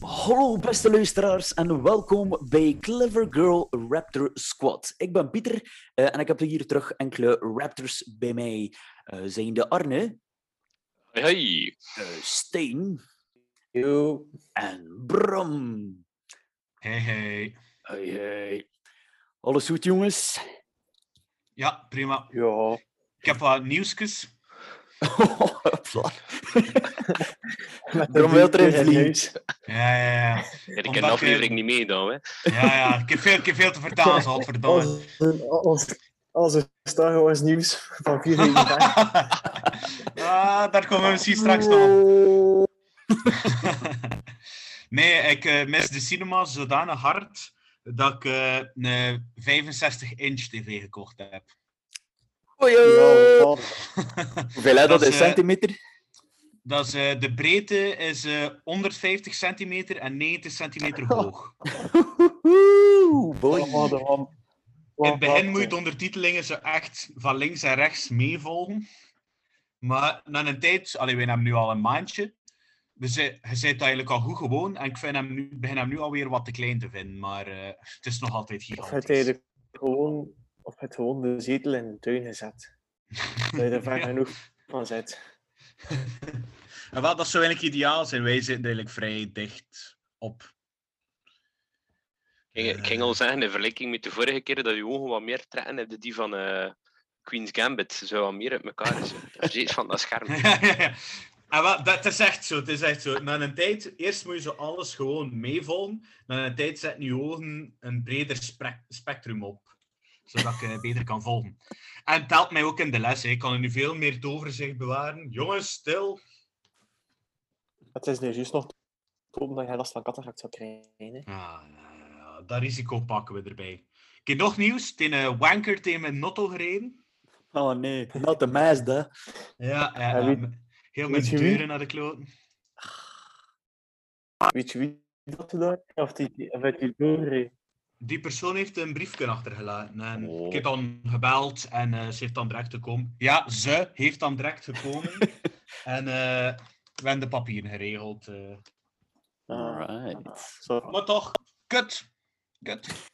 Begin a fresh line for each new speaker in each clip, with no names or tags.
Hallo beste luisteraars en welkom bij Clever Girl Raptor Squad. Ik ben Pieter eh, en ik heb hier terug enkele Raptors bij mij. Eh zijn de Arne,
Hey, hey.
eh, Steen
Yo.
en Bram.
Hey, hey.
Hey, hey. Alles goed jongens?
Ja, prima.
Ja.
Ik heb wat nieuwsjes.
Hopla. Bram wil er een vriend.
Ja, ja, ja.
Ja, ik heb de
je-
aflevering niet meegedaan, hè.
Ja, ja. Ik heb veel, ik heb veel te vertalen, zal het verdomme.
Als, Star Wars nieuws van vier weken terug.
ah, daar komen we misschien straks nog op. nee, ik eh, mis de cinema zodanig hard dat ik eh, een 65-inch tv gekocht heb.
Wat?
Hoeveel dat
is,
in
eh,
centimeter?
Dat is, eh, de breedte is eh 150 centimeter en 90 centimeter hoog.
Woehoe, boy.
Wat-
In het begin moet je de ondertitelingen zo echt van links en rechts meevolgen. Maar na een tijd, allee, we hebben hem nu al een maandje. We zijn, je bent eigenlijk al goed gewoon. En ik vind hem nu, begin hem nu alweer wat te klein te vinden. Maar eh, het is nog altijd
Of het
gigantisch.
eigenlijk gewoon, of het gewoon de zetel in de tuin gezet. Dat je er ver
Ja.
genoeg van zit.
En wel, dat zou eigenlijk ideaal zijn. Wij zitten eigenlijk vrij dicht op.
Ik, ik ging al zeggen, in vergelijking met de vorige keer dat je ogen wat meer trekken, heb je die van eh, Queen's Gambit. Zo wat meer uit elkaar. Is van dat scherm.
ja. En wel, dat is echt zo. Het is echt zo. Na een tijd, eerst moet je zo alles gewoon meevolgen. Na een tijd zetten je ogen een breder spectrum op. Zodat ik beter kan volgen. En het helpt mij ook in de les. hè. Ik kan er nu veel meer het overzicht bewaren. Jongens, stil.
Het is nu juist nog te hopen dat je last van cataract zou krijgen. Hè.
Ja, dat risico pakken we erbij. Ik heb nog nieuws. Het is een wanker tegen mijn notto gereden.
Oh nee, not the hè.
Ja, heel met deuren naar de kloten.
Weet je wie dat gedaan? Of die, of die?
Die persoon heeft een briefje achtergelaten. En
Oh.
Ik heb dan gebeld en eh, ze heeft dan direct gekomen. Ja, ze heeft dan direct gekomen. en eh, we hebben de papieren geregeld. eh.
Alright.
Zo.
Maar toch, kut. Kut.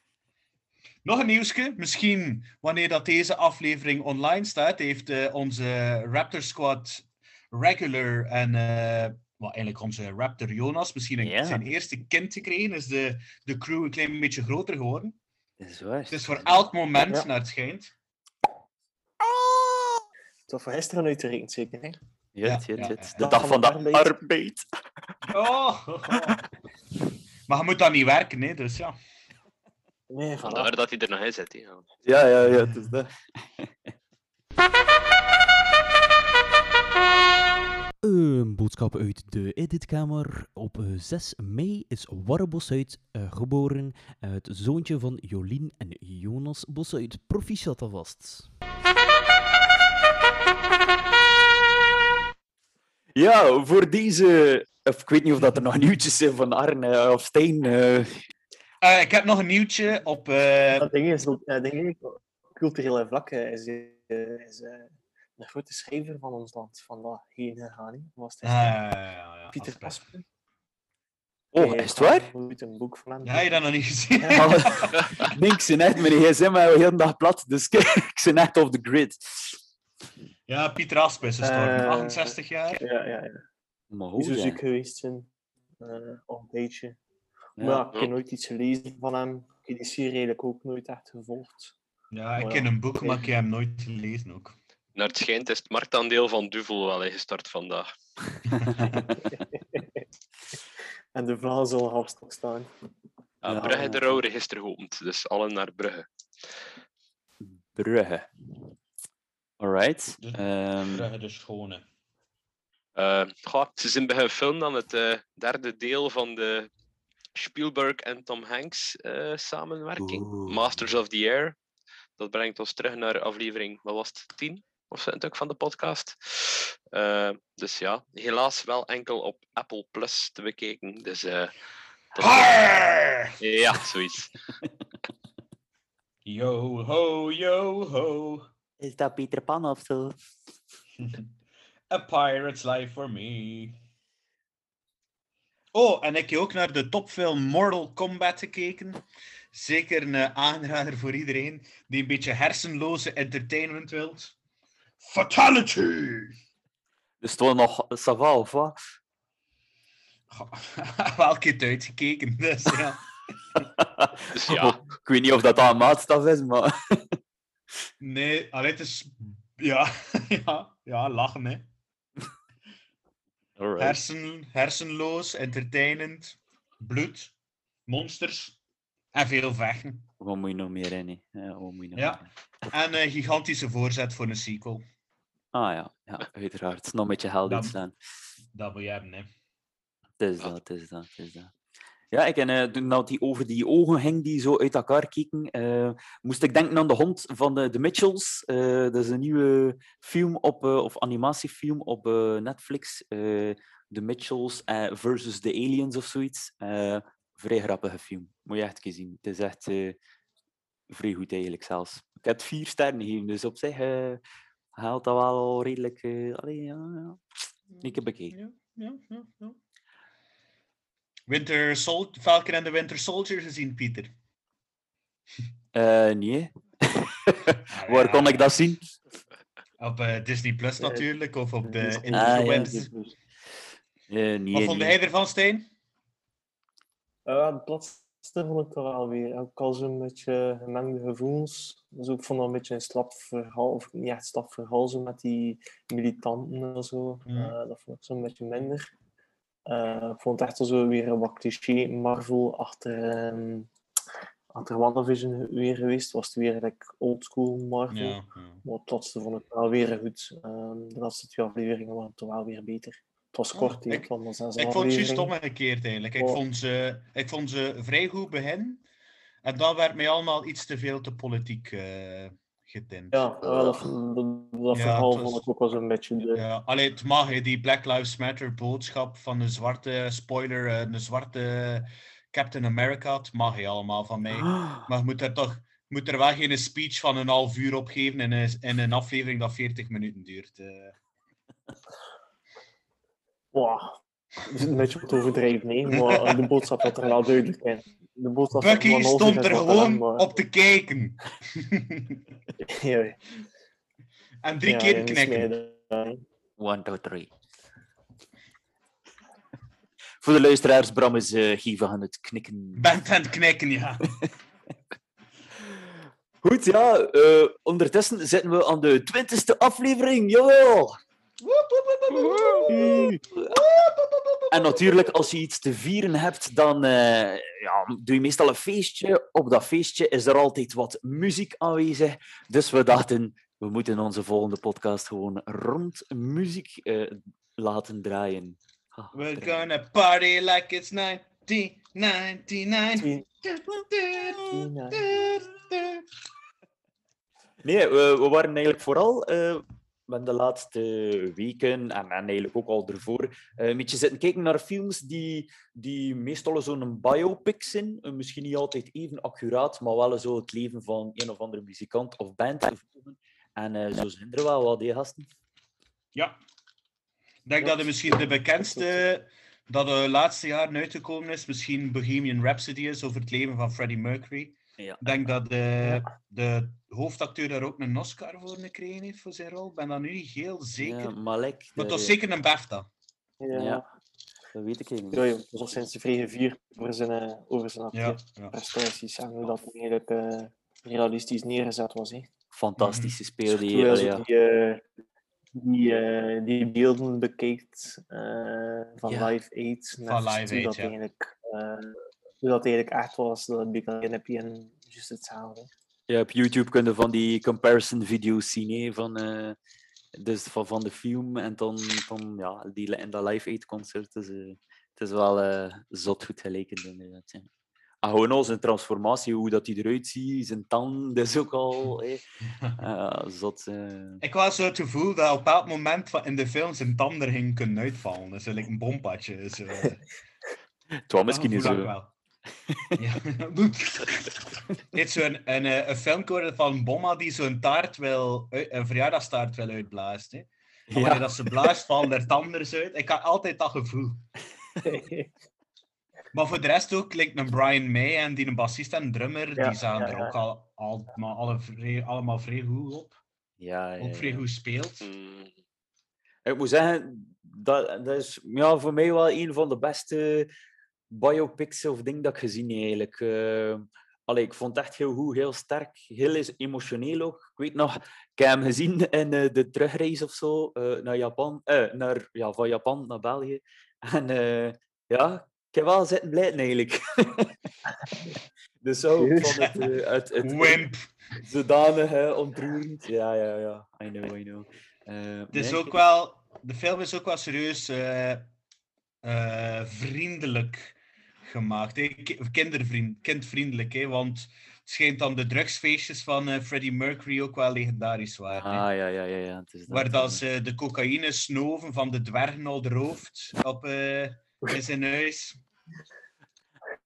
Nog een nieuwsje. Misschien wanneer dat deze aflevering online staat, heeft eh, onze Raptor Squad regular en eh, wel, eigenlijk onze Raptor Jonas misschien een, zijn eerste kind gekregen. Is de, de crew een klein beetje groter geworden.
Dat is waar.
Het is voor elk moment
Ja.
naar het schijnt.
Het was voor gisteren uit te rekenen, zeker. Hè?
De dag van de
arbeid.
arbeid.
Oh, Maar je moet dan niet werken, hè, dus ja.
Nee,
Vandaar dat hij er nog in zit. hè. Ja.
Ja, ja, het is dat.
Een boodschap uit de editkamer. Op eh, 6 mei is Warre Bosuit eh, geboren. eh, Het zoontje van Jolien en Jonas Bosuit. Proficiat alvast.
Ja, voor deze... Of, ik weet niet of dat er nog nieuwtjes zijn van Arne eh, of Steen. eh.
Eh, ik heb nog een nieuwtje op... eh,
Dat ding is, ding op culturele vlak is, is een grote schrijver van ons land vandaag heen gegaan. Was het
ah, ja, ja, ja,
Pieter. Kasper?
Oh, is het waar?
Moet een boek van hem.
Ja, heb je dat nog niet gezien?
Ja.
Nee, ik zit net met de gsm de hele dag plat, dus ik zit net off the grid.
Ja, Pieter Asp is gestorven.
Eh,
68 jaar.
Ja, ja, ja.
Maar hoe,
zo
ja.
ziek geweest zijn. eh al een beetje.
Ja.
Maar ja, ik heb nooit iets gelezen van hem. Ik heb die serie eigenlijk ook nooit echt gevolgd.
Ja, ik ken
ja.
een boek, maar ik heb hem nooit gelezen ook.
Naar het schijnt is het marktaandeel van Duvel wel gestart vandaag.
en de Vlaam zal half stok staan.
Ja,
Ja.
Brugge de rouwregister geopend, dus allen naar Brugge.
Brugge. Alright.
De-
ehm,
Brugge de Schone.
Goh, ze zijn bij gefilmd aan het eh, derde deel van de Spielberg en Tom Hanks eh, samenwerking.
Oeh.
Masters of the Air. dat brengt ons terug naar aflevering, wat was het, 10 of zo ook van de podcast. Eh, dus ja, helaas wel enkel op Apple Plus te bekijken. Dus eh, dat is- ja, zoiets.
Yo ho, yo ho.
Is dat Pieter Pan of zo?
A pirate's life for me. Oh, en ik heb ook naar de topfilm Mortal Kombat gekeken. Zeker een eh, aanrader voor iedereen die een beetje hersenloze entertainment wilt. Fatality!
Dus toch nog Sava of wat?
Welke keer het uitgekeken, dus ja.
Dus ja,
Ik weet niet of dat aan maatstaf is, maar...
Nee, allee, het is... Ja, ja, ja, lachen, hè.
Alright.
Hersen, hersenloos, entertainend, bloed, monsters en veel vechten.
Wat moet je nog meer in? hè? Wat moet je nog
Ja.
meer?
En een gigantische voorzet voor een sequel.
Ah ja, ja, uiteraard. Nog met je geld
Dan-
uitstaan.
Dat moet je hebben, hè.
Het is dat, het is dat, het is dat. Ja, ik, en eh, toen dat die over die ogen hing die zo uit elkaar keken, eh, moest ik denken aan de hond van de, de Mitchells. Eh, dat is een nieuwe film op, of animatiefilm op Netflix. The Mitchells versus the Aliens of zoiets. Vrij grappige film. Moet je echt een zien. Het is echt vrij goed eigenlijk zelfs. Ik heb vier sterren gegeven, dus op zich haalt dat wel redelijk... allee, ja, ja. Ik heb bekeken.
Ja, ja, ja, ja. Winter Sol Falcon en de Winter Soldier gezien, Pieter.
Eh, nee. Waar kon ik dat zien?
Op eh, Disney Plus
Eh,
natuurlijk, of op de.
Ah, ja, Eh, nee,
Wat vond
nee.
jij ervan, Stijn?
Ja, het laatste vond ik toch wel weer. Ook al zo'n beetje gemengde gevoelens. Dus ik vond dat een beetje een slap verhaal, of niet echt slap verhaal, zo met die militanten en zo. Eh, dat vond ik zo'n beetje minder. Eh, ik vond het echt wel zo weer wat cliché Marvel achter, achter WandaVision weer geweest. Was het weer like, oldschool Marvel.
Ja, ja.
Maar het laatste vond ik wel weer goed. Ehm, de laatste twee afleveringen waren toch wel weer beter. Het was
Oh,
kort, hè,
ik-
het zes
Ik vond het juist omgekeerd eigenlijk. Ik
Oh.
vond, ze, ik vond ze vrij goed begin. En dan werd mij allemaal iets te veel te politiek eh getint.
Ja, ja, dat, dat, dat
Ja,
verhaal vond ik ook wel zo'n beetje de...
Ja, allee, het mag, hè, die Black Lives Matter boodschap van een zwarte spoiler, eh, een zwarte Captain America. Het mag hè, allemaal van mij. Maar je moet er toch je moet er wel geen speech van een half uur op geven in een, in een aflevering dat 40 minuten duurt. eh.
Wow. Het is een beetje wat overdreven, nee, maar de boodschap had er wel duidelijk in. De
Bucky stond er gewoon
maar-
op te kijken.
Ja,
en drie
ja,
keer knikken.
One, two, three. Voor de luisteraars, Bram is eh Giva aan het knikken.
Bent aan het knikken, ja.
Goed, ja. eh, ondertussen zitten we aan de twintigste aflevering. Jawel! En natuurlijk, als je iets te vieren hebt, dan eh, ja, doe je meestal een feestje. Op dat feestje is er altijd wat muziek aanwezig. Dus we dachten, we moeten onze volgende podcast gewoon rond muziek eh, laten draaien. Ah,
We're gonna party like it's 1999.
Nee, we, waren eigenlijk vooral eh, met de laatste weken en, en eigenlijk ook al ervoor eh, een beetje zitten kijken naar films die, die meestal zo'n biopic zijn. Eh, misschien niet altijd even accuraat, maar wel zo het leven van een of andere muzikant of band. En eh, zo zijn er wel wat, die gasten.
Ja. Ik denk dat het misschien de bekendste dat de laatste jaren uitgekomen is, misschien Bohemian Rhapsody is over het leven van Freddie Mercury.
Ja.
Ik denk dat de, de hoofdacteur daar ook een Oscar voor gekregen heeft voor zijn rol. Ik ben dat nu niet heel zeker.
Ja, Malek.
maar het was zeker een BAFTA.
Ja,
Ja. Dat weet ik niet.
ja, dat was sinds de vrije vier over zijn, eh, over zijn
Ja, ja.
prestaties en hoe dat eigenlijk eh, realistisch neergezet was. Hè.
Fantastische speel die. Ja.
die, eh, die, eh, die beelden bekijkt eh, van
Ja.
Live Aid.
Van
net
Live
hoe
Aid,
dat
ja.
eigenlijk, eh, hoe dat eigenlijk echt was, dat heb ik alleen heb je en juist hetzelfde.
Ja, op YouTube kunnen van die comparison video's zien hè, van, eh, dus van, van de film en dan, dan ja, die, en dat live aid concert. Dus, eh, het is wel eh, zot goed geleken. inderdaad, ja. En gewoon al zijn transformatie, hoe dat hij eruit ziet, zijn tanden, dat is ook al... Hey. Uh, zot, uh...
Ik had zo het gevoel dat op elk moment van in de film zijn tanden ging kunnen uitvallen. Dus like een bompadje. Zo.
Het was misschien niet zo.
Ja. Dit zo'n een, een, een film van Bomma die zo'n taart wil, een verjaardagstaart wil uitblazen. Hè. Ja. Wanneer dat ze blaast, vallen er tanden uit. Ik had altijd dat gevoel. maar voor de rest ook, klinkt een Brian May en die een bassist en een drummer, ja, die zagen ja, er ook al, al, maar alle allemaal vrij goed op.
Ja,
ook vrij goed speelt.
Mm.
Ik moet zeggen, dat, dat is ja, voor mij wel een van de beste biopics of dingen dat ik gezien heb, eigenlijk. Uh, allee, ik vond het echt heel goed, heel sterk, heel emotioneel ook. Ik weet nog, ik heb hem gezien in uh, de terugreis of zo uh, naar Japan, naar, ja, van Japan naar België. En ja, ik heb wel zitten blijven eigenlijk. dus zo, vond het, het, het,
Wimp!
Zodanig ontroerend. Ja, ja, ja, I know, I know.
het is ook wel, de film is ook wel serieus vriendelijk gemaakt. Kindervriend, kindvriendelijk, hè? want het schijnt dan de drugsfeestjes van uh, Freddie Mercury ook wel legendarisch waren.
Ah, ja, ja, ja. ja. Het is
dat, Waar dat ze de cocaïne snoven van de dwergen al hoofd op, uh, in zijn huis.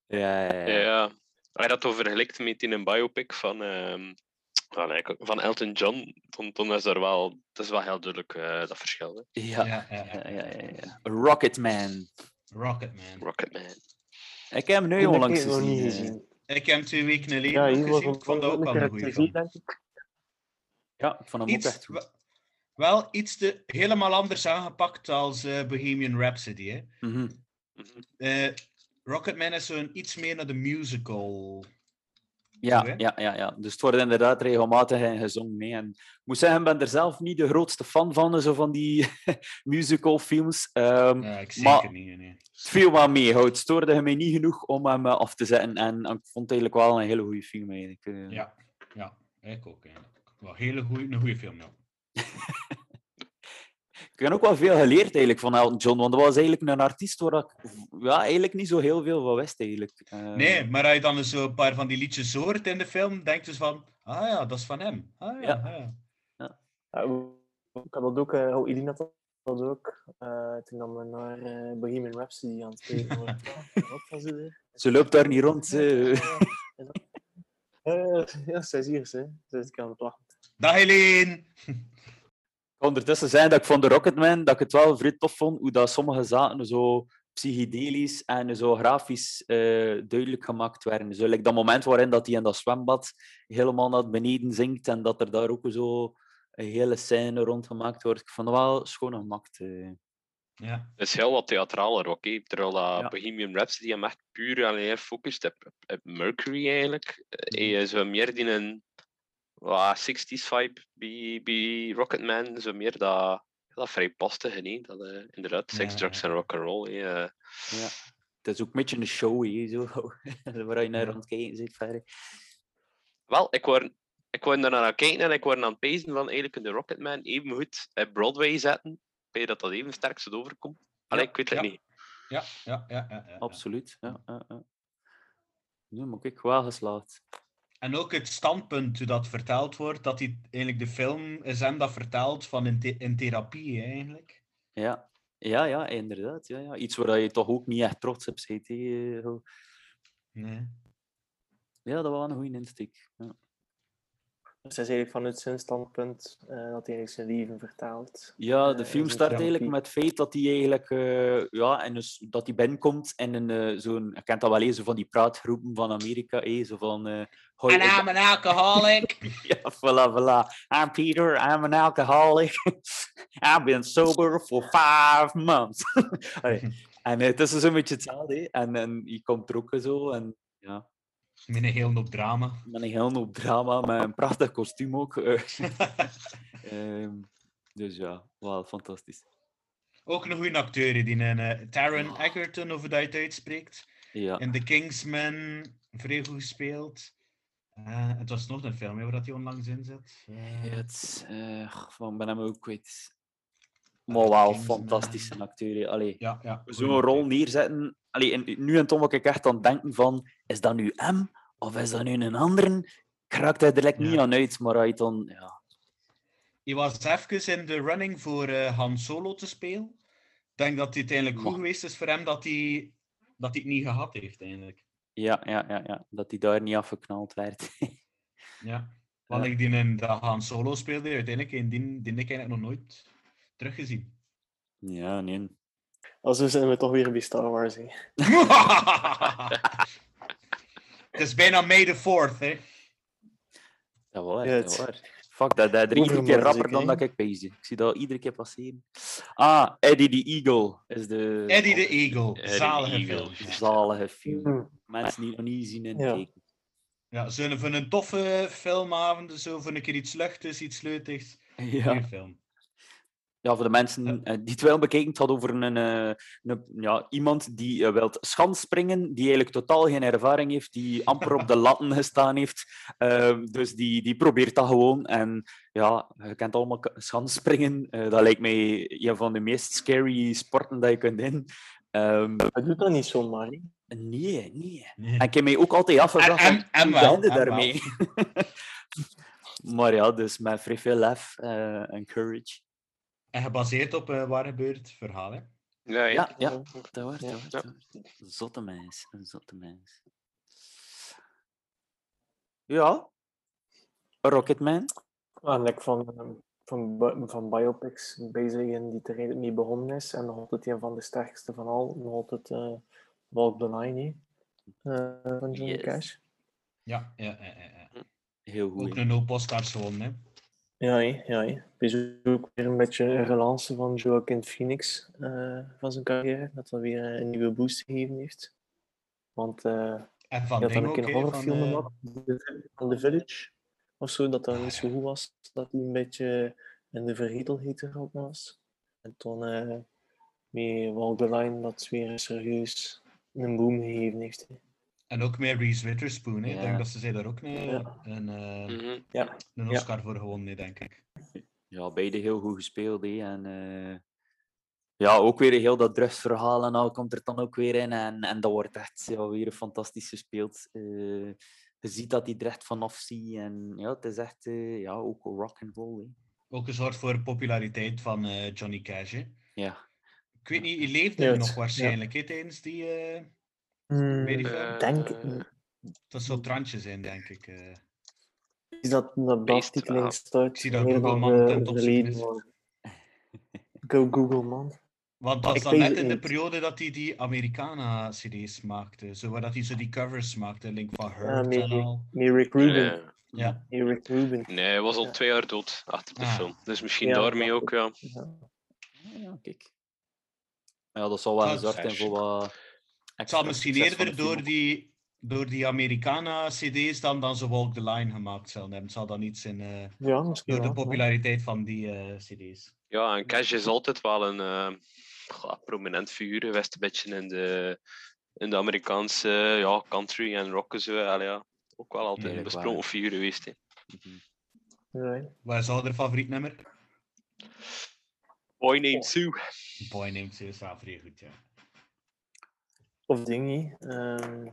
Ja, ja, ja.
ja. Hij had het vergelijkt met in een biopic van, um, van Elton John. Dan, dan is er wel, dat is wel heel duidelijk uh, dat verschil. Hè?
Ja, ja, ja, ja, ja, ja. Rocketman.
Rocketman.
Rocketman.
Ik heb hem nu onlangs gezien.
Niet gezien.
Ik heb hem twee weken geleden ja, gezien. Ik vond dat ook wel een goede film.
Denk ik.
Ja, ik vond hem
iets,
ook echt goed.
Wel iets te, helemaal anders aangepakt als uh, Bohemian Rhapsody. Hè.
Mm -hmm.
uh, Rocketman is zo'n iets meer naar de musical.
Ja, ja, ja, ja, dus het wordt inderdaad regelmatig gezongen. Nee. En ik moet zeggen, ik ben er zelf niet de grootste fan van, zo van die musicalfilms. Um,
ja, ik zeker
maar
niet. Nee.
Het viel wel mee. Het stoorde mij niet genoeg om hem af te zetten. En, en ik vond het eigenlijk wel een hele goede film. Eigenlijk. Uh...
Ja, ja, ik ook. Eigenlijk. Wel hele goeie, een goede film, ja.
ik heb ook wel veel geleerd eigenlijk van Elton John, want dat was eigenlijk een artiest waar ik ja, eigenlijk niet zo heel veel van wist. Eigenlijk. Uh...
Nee, maar als je dan zo een paar van die liedjes hoort in de film, denk je dus van, ah ja, dat is van hem. Ah, ja,
ja.
Ah, ja.
ja.
ja ik had dat ook, uh, hoe Irina dat dat ook. Uh, toen dan we naar uh, Bohemian Rhapsody aan het spelen waren. Wat was het?
Ze loopt daar niet rond. Uh.
ja, zij is hier. Ze. Dus ik kan het wachten.
Dag Helene!
Ondertussen zijn dat ik van de Rocketman dat ik het wel vrij tof vond hoe dat sommige zaken zo psychedelisch en zo grafisch duidelijk gemaakt werden. Zo, like dat moment waarin dat hij in dat zwembad helemaal naar beneden zinkt en dat er daar ook zo een hele scène rondgemaakt wordt. Ik vond het wel schoon gemaakt. Uh.
Ja.
Het is heel wat theatraler ook, hè? terwijl dat ja. Bohemian Rhapsody hem echt puur alleen focust op, op, Mercury eigenlijk. Hij is zo meer in een wow, 60s vibe bij, bij Rocketman, zo meer dat, dat vrij paste, nee? dat uh, inderdaad sex,
Ja,
drugs
ja.
en rock'n'roll. hè, eh.
Ja. Het is ook een beetje een show, zo. waar je naar aan het kijken zit verder.
Wel, ik word, ik word daar naar aan het kijken en ik word aan het pezen van eigenlijk de Rocketman even goed op Broadway zetten. Ben je dat dat even sterk zo overkomt? Allee,
Ja,
ik weet het
ja.
niet.
Ja, ja, ja. ja, ja.
Absoluut. Ja, ja, ja. Nu moet ik wel geslaagd.
En ook het standpunt hoe dat verteld wordt, dat hij eigenlijk de film is hem dat vertelt van in, the- in therapie eigenlijk.
Ja. Ja, ja, inderdaad. Ja, ja. Iets waar je toch ook niet echt trots op zo.
Nee.
Ja, dat was een goede insteek. Ja.
Dus hij is eigenlijk vanuit zijn standpunt eh, dat hij eigenlijk zijn leven vertaalt.
Ja, de
Eh,
film start eigenlijk met het feit dat hij eigenlijk eh, ja, en dus, dat hij binnenkomt in een eh, zo'n, je kent dat wel eens, van die praatgroepen van Amerika, eh, zo van eh, hoi, ik ben-
an alcoholic.
ja, voilà, voilà. I'm Peter, I'm an alcoholic. I've been sober for five months. En het is dus een beetje hetzelfde, hè. en, en je komt er ook zo, en ja,
Met een heel hoop drama.
met een heel hoop drama, met een prachtig kostuum ook. eh. Ehm, dus ja, wel fantastisch.
Ook een goede acteur, die een eh, Taron Egerton, of hoe dat je het uitspreekt.
Ja.
In The Kingsman, vrij goed gespeeld. Eh, het was nog een film hè, waar dat hij onlangs in zit.
Het, eh, van ben hem ook kwijt. Maar wel fantastische acteur. Allee,
Ja, ja.
zo'n rol neerzetten. Allee, en nu en toen was ik echt aan het denken van, is dat nu hem of is dat nu een ander? Ik raakte er direct niet aan uit, maar hij dan, ja.
Hij was even in de running voor eh, Han Solo te spelen. Ik denk dat het uiteindelijk goed
Maar-
geweest is voor hem dat hij, dat hij het niet gehad heeft, eigenlijk.
Ja, ja, ja, ja, dat hij daar niet afgeknald werd.
Ja. Want ik die in de Han Solo speelde, uiteindelijk, en die, die heb ik eigenlijk nog nooit teruggezien.
ja, nee.
Als we zijn we toch weer bij Star Wars.
Het is bijna May the 4th, hè.
Dat waar,
Ja,
dat waar. Fuck, dat, dat er iedere keer rapper
zeker,
dan dat ik bezig. Ik zie dat iedere keer passeren. Ah, Eddie the Eagle is de
Eddie the Eagle.
Eddie
Zalige
Eagle.
film.
zalige film. Mensen die nog niet zien en
Ja.
kijken.
Ja, zo'n voor een toffe filmavond, zo voor een keer iets luchtigs, iets leutigs.
Ja.
Film.
Ja, voor de mensen eh, die het wel bekeken, het had over een, eh, een, ja, iemand die eh, wilt schansspringen, die eigenlijk totaal geen ervaring heeft, die amper op de latten gestaan heeft. Ehm, dus die, die probeert dat gewoon. En ja, je kent allemaal schansspringen. Eh, dat lijkt mij een van de meest scary sporten dat je kunt in. Ehm,
Hij doet dat niet zomaar. Hè.
nee, nee.
Nee.
En ik heb mij ook altijd afgevraagd,
En- en- en
daarmee? maar ja, dus met vrij veel lef eh, en courage.
En gebaseerd op eh, waar gebeurd verhaal, hè.
Ja, ja.
Ja, dat wordt, dat wordt,
Ja.
dat wordt. Een zotte mens, een zotte mens. Ja. Rocketman.
En ik van, ehm, van, van biopics bezig in die er redelijk mee begonnen is. En nog altijd een van de sterkste van al. Nog altijd uh, Walk the Line eh, van Johnny
Yes.
Cash.
Ja, ja, ja, ja, ja.
Heel goed.
Ook een hoop Oscars gewonnen, hè.
Ja, ja. hè. Het is ook weer een beetje een relance van Joaquin Phoenix eh, van zijn carrière. Dat dat weer een nieuwe boost gegeven heeft. Want eh
En van
dan
ook,
een horrorfilm
van, eh,
gemaakt, The- van The Village. Of zo, dat dat niet zo goed was. Dat hij een beetje in de vergetelheid geraakt was. En toen eh met Walk the Line dat weer serieus een boom gegeven heeft.
En ook met Reese Witherspoon, hè. Ik
Ja.
denk dat ze zij daar ook een,
Ja.
een, eh,
Mhm.
Ja,
een
Ja.
Oscar voor gewonnen, denk ik.
Ja, beide heel goed gespeeld. hè. En, eh, ja, ook weer heel dat drugsverhaal en al komt er dan ook weer in. En, en dat wordt echt ja, weer fantastisch gespeeld. Eh, je ziet dat hij er echt vanaf ziet. En ja, het is echt eh, ja, ook rock and roll. Hè.
Ook een soort voor populariteit van eh, Johnny Cash, hè.
Ja.
Ik weet niet, hij leefde
Ja,
nog waarschijnlijk, hè, tijdens die... eh
Hmm,
wel.
denk,
Eh,
dat zou trantje zijn, denk ik. eh.
is dat artikel
ja.
in staat
Ik zie dat
meer
Google man ten
de
top.
Go Google, man.
Want dat is dan net in de periode dat hij die Americana-cd's maakte. Zo waar dat hij zo die covers maakte, Link van Hurt
met,
en al.
met Rick Rubin.
Nee.
Ja.
Rick Rubin.
Nee, hij was al
Ja.
twee jaar dood achter de
Ah.
film. Dus misschien
Ja,
daarmee ook, ja.
Ja.
Ja, kijk. Ja, dat zal wel
is
gezorgd zijn voor wat.
Het zal misschien eerder door die, door die Americana-cd's dan, dan ze Walk the Line gemaakt zullen hebben. Het zal dan iets in, eh,
Ja, misschien
door de
ja.
populariteit van die eh, cd's.
Ja, en Cash is altijd wel een eh, goh, prominent figuur geweest, een beetje in de, in de Amerikaanse ja, country en rock en zo. Allee, ja. Ook wel altijd een besproken figuur geweest. Hè.
Hè.
Wat is jouw favoriet nummer?
Boy Named Sue.
Boy Named Sue is wel vrij goed, ja.
Of dingie. ehm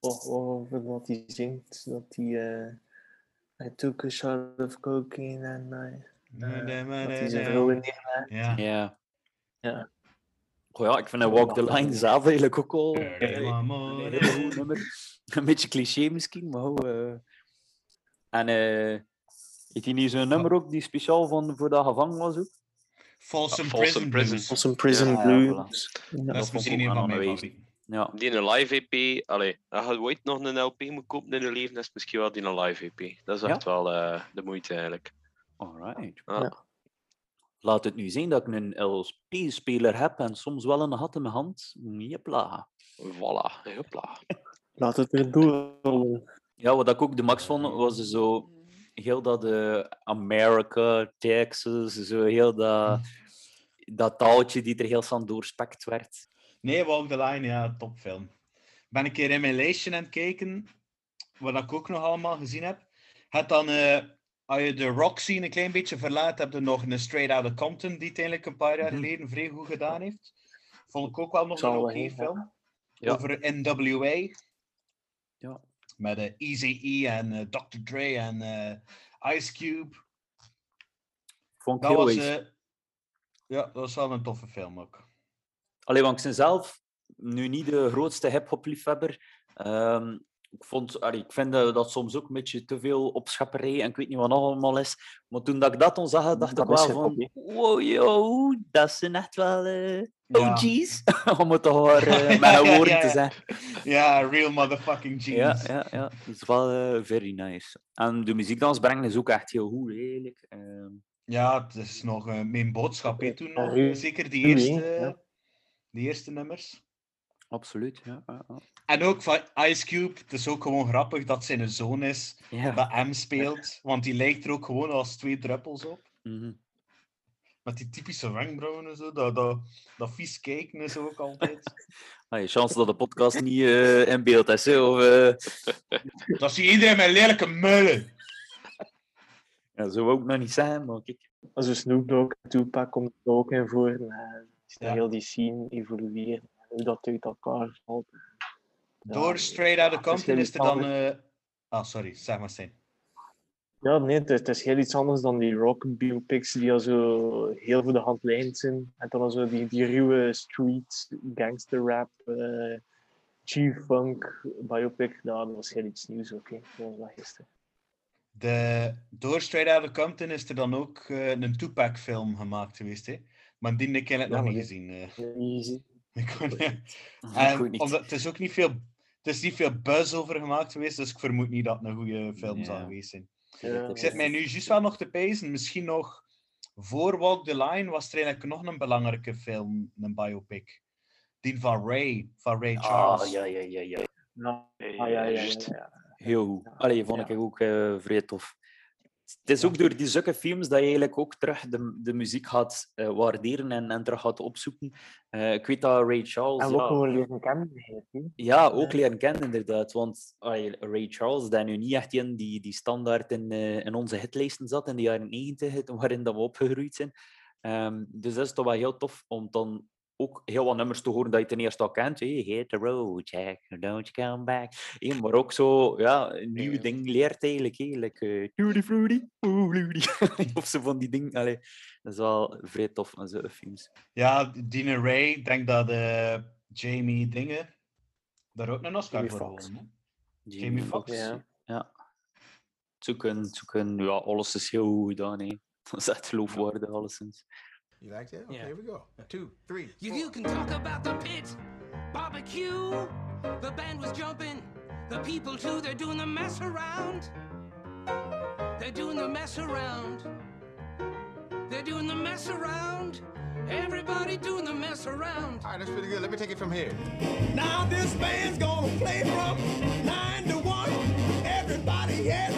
of, of wat hij zingt. Dat hij. eh I took a shot of cocaine and I. dat hij zijn vrouw in
Ja.
Ja.
Ja.
Goh, ja, ik vind een Walk the Line zelf eigenlijk ook al een heel. Een beetje cliché misschien, maar goed. eh. En eh heeft hij niet zo'n nummer ook die speciaal van, voor dat gevangen was ook?
Folsom Prison
Prison.
Blues.
Prison
Ja, ja,
Blues.
Dat
dat
is misschien een van
wel
mijn
een
favorieten.
Ja.
Die een live EP, allee, als je ooit nog een LP moet kopen in je leven, is misschien wel die een live EP. Dat is echt wel eh, de moeite eigenlijk.
Alright.
Ja.
Ja.
Laat het nu zien dat ik een LP-speler heb en soms wel een gat in mijn hand. Jepla.
Voilà, hopla.
Laat het er doorrollen.
Ja, wat ik ook de max vond, was zo heel dat eh America, Texas, zo heel dat, dat taaltje die er heel snel doorspekt werd.
Nee, Walk the Line, ja, topfilm. Ik ben een keer in mijn lijstje aan het kijken, wat ik ook nog allemaal gezien heb. Het dan, eh, als je de rock scene een klein beetje verlaat, heb je nog een Straight Outta Compton, die het eigenlijk een paar jaar
Mhm.
geleden vrij goed gedaan heeft. Vond ik ook wel nog
Zal
een oké film.
Ja.
Over NWA.
Ja.
Met eh Eazy-E en eh, Dr. Dre en eh, Ice Cube.
Vond ik
Dat
heel
was, ja, dat was wel een toffe film ook.
Allee, want ik ben zelf nu niet de grootste hip-hop liefhebber. Ehm, ik, vond, allee, ik vind dat, soms ook een beetje te veel opschapperij en ik weet niet wat nog allemaal is. Maar toen dat ik dat dan zag, dacht
Dat
ik
is
wel van... Wow, yo, dat zijn echt wel eh
Ja.
OG's. Om het toch maar eh, met een
Ja,
te
ja.
zeggen.
Ja, real motherfucking
Ja,
genius.
ja, ja. Dat is wel eh, very nice. En de muziekdans brengen is ook echt heel goed, eigenlijk. Ehm,
Ja, het is nog eh, mijn boodschap toen nog. Zeker die eerste, die eerste nummers.
absoluut, ja.
En ook van Ice Cube, het is ook gewoon grappig dat zijn zoon is
Ja.
dat M speelt, want die lijkt er ook gewoon als twee druppels op.
mhm.
Met die typische wenkbrauwen en zo, dat, dat, dat vies kijken is ook altijd.
Allee, chance dat de podcast niet eh, in beeld is. hè, Of, eh,
dat zie je iedereen met lelijke mullen.
ja, zo ik nog niet zeggen, maar kijk.
Als Snoop Dogg en Tupac komt er ook in voor. En,
Ja.
heel die scene evolueren. Hoe dat uit elkaar valt. Ja,
Door Straight Outta
is
Compton is er dan... eh, Ah, sorry, zeg maar Stijn.
Ja, nee, het is, het is heel iets anders dan die rock biopics die al zo heel voor de hand lijnd zijn. En dan al zo die, die ruwe street gangster rap, eh G-funk biopic. Nou, dat was heel iets nieuws ook. hè. Dat was gisteren.
De, door Straight Outta Compton is er dan ook eh, een Tupac-film gemaakt geweest. Hè? Maar die heb ik eigenlijk nog
maar
niet gezien. eh. Ik kon- En
niet.
omdat, het is ook niet veel, het is niet veel buzz over gemaakt geweest, dus ik vermoed niet dat het een goede film zal geweest zijn.
Ja,
Ik zit mij nu juist wel nog te pijzen, misschien nog voor Walk the Line was er eigenlijk nog een belangrijke film, een biopic. Die van Ray, van Ray Charles.
Ah, ja, ja, ja, ja.
Ja, ah, ja, ja, ja.
Heel goed. Allee, vond ik
Ja.
ook eh vrij tof. Het is ook door die zulke films dat je eigenlijk ook terug de, de muziek gaat eh, waarderen en, en terug gaat opzoeken. Eh, ik weet dat Ray Charles...
En ook
ja,
leren kennen. eigenlijk.
Ja, ook leren kennen inderdaad. Want allee, Ray Charles, dat nu niet echt in die, die standaard in, eh, in onze hitlijsten zat in de jaren 90, waarin dat we opgegroeid zijn. Ehm, dus dat is toch wel heel tof om dan ook heel wat nummers te horen dat je ten eerste al kent. Hey, hit the road, Jack, don't you come back. Hey, maar ook zo ja, een nieuwe
Ja.
ding leert eigenlijk. Hey, like, eh, Tutti Frutti, of zo van die dingen. Allee, dat is wel vrij tof aan zo'n films.
Ja, Dina Ray, ik denk dat eh, Jamie Dingen daar ook een Oscar
Jamie
voor won. hè? Jamie Foxx.
Ja.
Ja. Zoeken, zoeken, ja, alles is heel goed gedaan. Hè. Dat is echt geloofwaardig, alleszins.
You liked it? Okay,
Yeah.
here we go. Two, three.
You, you can talk about the pit, barbecue. The band was jumping, the people too. They're doing the mess around. They're doing the mess around. They're doing the mess around. Everybody doing the mess around.
All right, that's pretty good. Let me take it from here.
Now this band's gonna play from nine to one. Everybody here's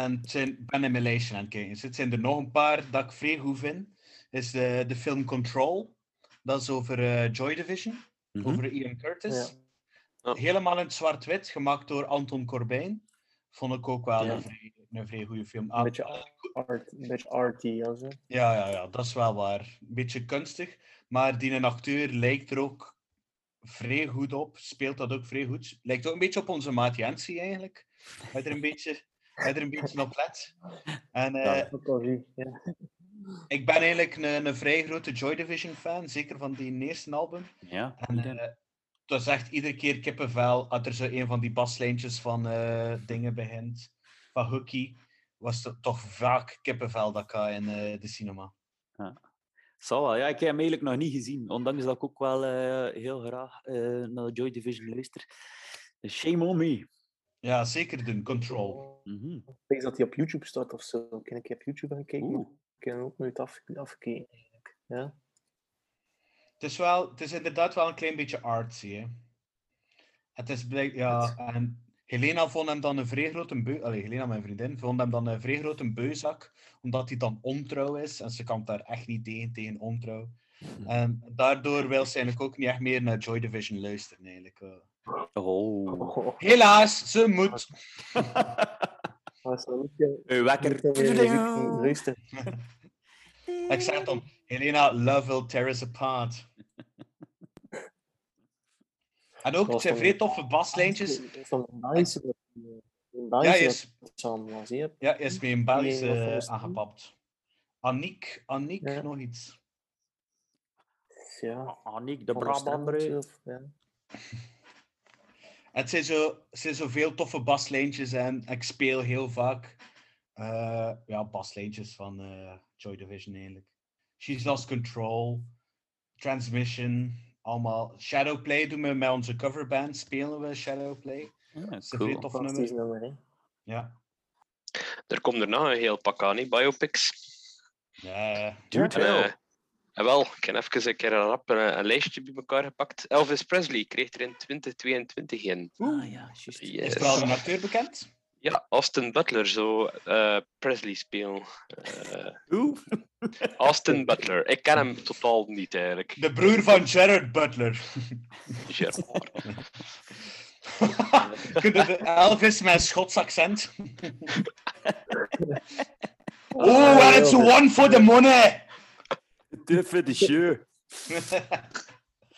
En het zijn, ik ben in mijn lijstje aan het kijken. Dus het zijn er nog een paar dat ik vrij goed vind. Is de, de film Control. Dat is over eh, Joy Division.
Mhm.
Over Ian Curtis.
Ja.
Helemaal in het zwart-wit, gemaakt door Anton Corbijn. Vond ik ook wel
Ja.
een, vrij, een vrij goede film.
Een
Ah,
beetje, art, een beetje arty. Also.
Ja, ja, ja, dat is wel waar. Een beetje kunstig. Maar die een acteur lijkt er ook vrij goed op. Speelt dat ook vrij goed. Lijkt ook een beetje op onze maat Jensie eigenlijk. Hij er een beetje, hij er een beetje op let. En eh,
Ja, dat ja.
ik ben eigenlijk een, een vrij grote Joy Division fan. Zeker van die eerste album.
Ja,
En
idem.
eh, dat is echt iedere keer kippenvel. Als er zo een van die baslijntjes van eh, dingen begint. Van Hookie. Was het toch vaak kippenvel dat ik in eh, de cinema.
Zal wel. Ja, ik heb hem eigenlijk nog niet gezien. Ondanks dat ik ook wel eh, heel graag eh, naar Joy Division luister. Shame on me.
Ja, zeker doen. Control.
Mhm.
Ik denk dat hij op YouTube staat of zo. Kan ik op YouTube gaan kijken?
Oeh.
Ik heb hem ook nooit af, afgekeken eigenlijk. Ja.
Het is, wel, het is inderdaad wel een klein beetje artsy. Hè. Het is blijk, ja, en Helena vond hem dan een vrij grote beu... Allee, Helena, mijn vriendin, vond hem dan een vrij grote beuzak, omdat hij dan ontrouw is. En ze kan daar echt niet tegen, tegen ontrouw. En daardoor wil ze eigenlijk ook niet echt meer naar Joy Division luisteren, eigenlijk.
Oh.
Oh,
Helaas, ze moet.
eh,
wekker.
Ik zeg dan, Helena, love will tear us apart. En ook, het zijn vrij toffe baslijntjes.
Van een Belgische
Ja,
Belgische
is, ja, is met een Belgisch
Die een of andere
aangepapt. Aniek, Aniek,
Ja.
nog iets.
Ja,
Aniek, de Brabander.
ja.
Het zijn zo, het zijn zoveel toffe baslijntjes en ik speel heel vaak eh, ja, baslijntjes van eh, Joy Division eigenlijk. She's Lost Control, Transmission, allemaal. Shadowplay doen we met onze coverband, spelen we Shadowplay.
Ja,
Dat is
cool.
tof
Fantastisch
nummer. Ja.
Er komt er nog een heel pak aan, hè, biopics.
Ja,
Duurt
En,
wel.
eh, en wel, ik heb even een keer een, rap, een, een lijstje bij elkaar gepakt. Elvis Presley kreeg er in 2022 in.
Ah ja, juist.
is
Yes.
er al een acteur bekend?
Ja, Austin Butler zou eh, Presley spelen. Eh,
Oeh.
Austin Butler. Ik ken hem totaal niet eigenlijk.
De broer van Gerard Butler.
Gerard.
Kun je de Elvis met een Schots accent? oh, and it's one for the money!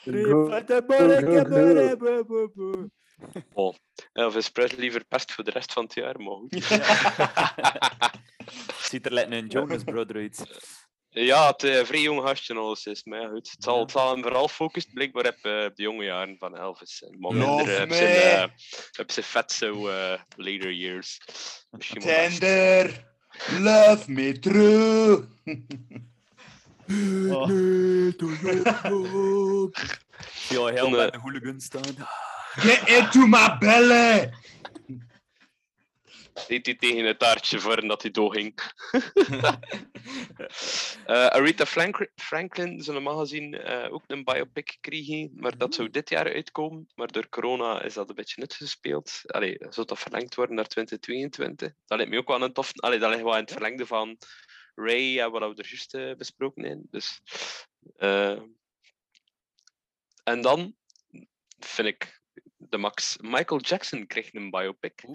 De.
Go-
Oh, Elvis Presley verpest voor de rest van het jaar, maar goed.
Ziet er lijkt een Jonas Brother uit.
Ja, het uh, vrij jong gastje alles is, maar ja, goed. Het zal, het zal hem vooral focussen blijkbaar op eh, de jonge jaren van Elvis. En maar
Love
minder op
me.
zijn, eh, op zijn vet zo eh, later years. Misschien.
Tender, love me true. Oh.
Ja, heel
eh,
de hooligan staan.
Get into my belly!
deed hij tegen het taartje voordat hij doorging. Eh Aretha Frank- Franklin zou normaal gezien eh, ook een biopic gekregen, maar dat zou dit jaar uitkomen. Maar door corona is dat een beetje uitgespeeld. Allee, zou dat verlengd worden naar 2022? Dat lijkt me ook wel een tof... Allee, dat ligt wel in het verlengde van Ray en wat we er juist eh, besproken hebben. Dus, eh, en dan vind ik de max. Michael Jackson kreeg een biopic.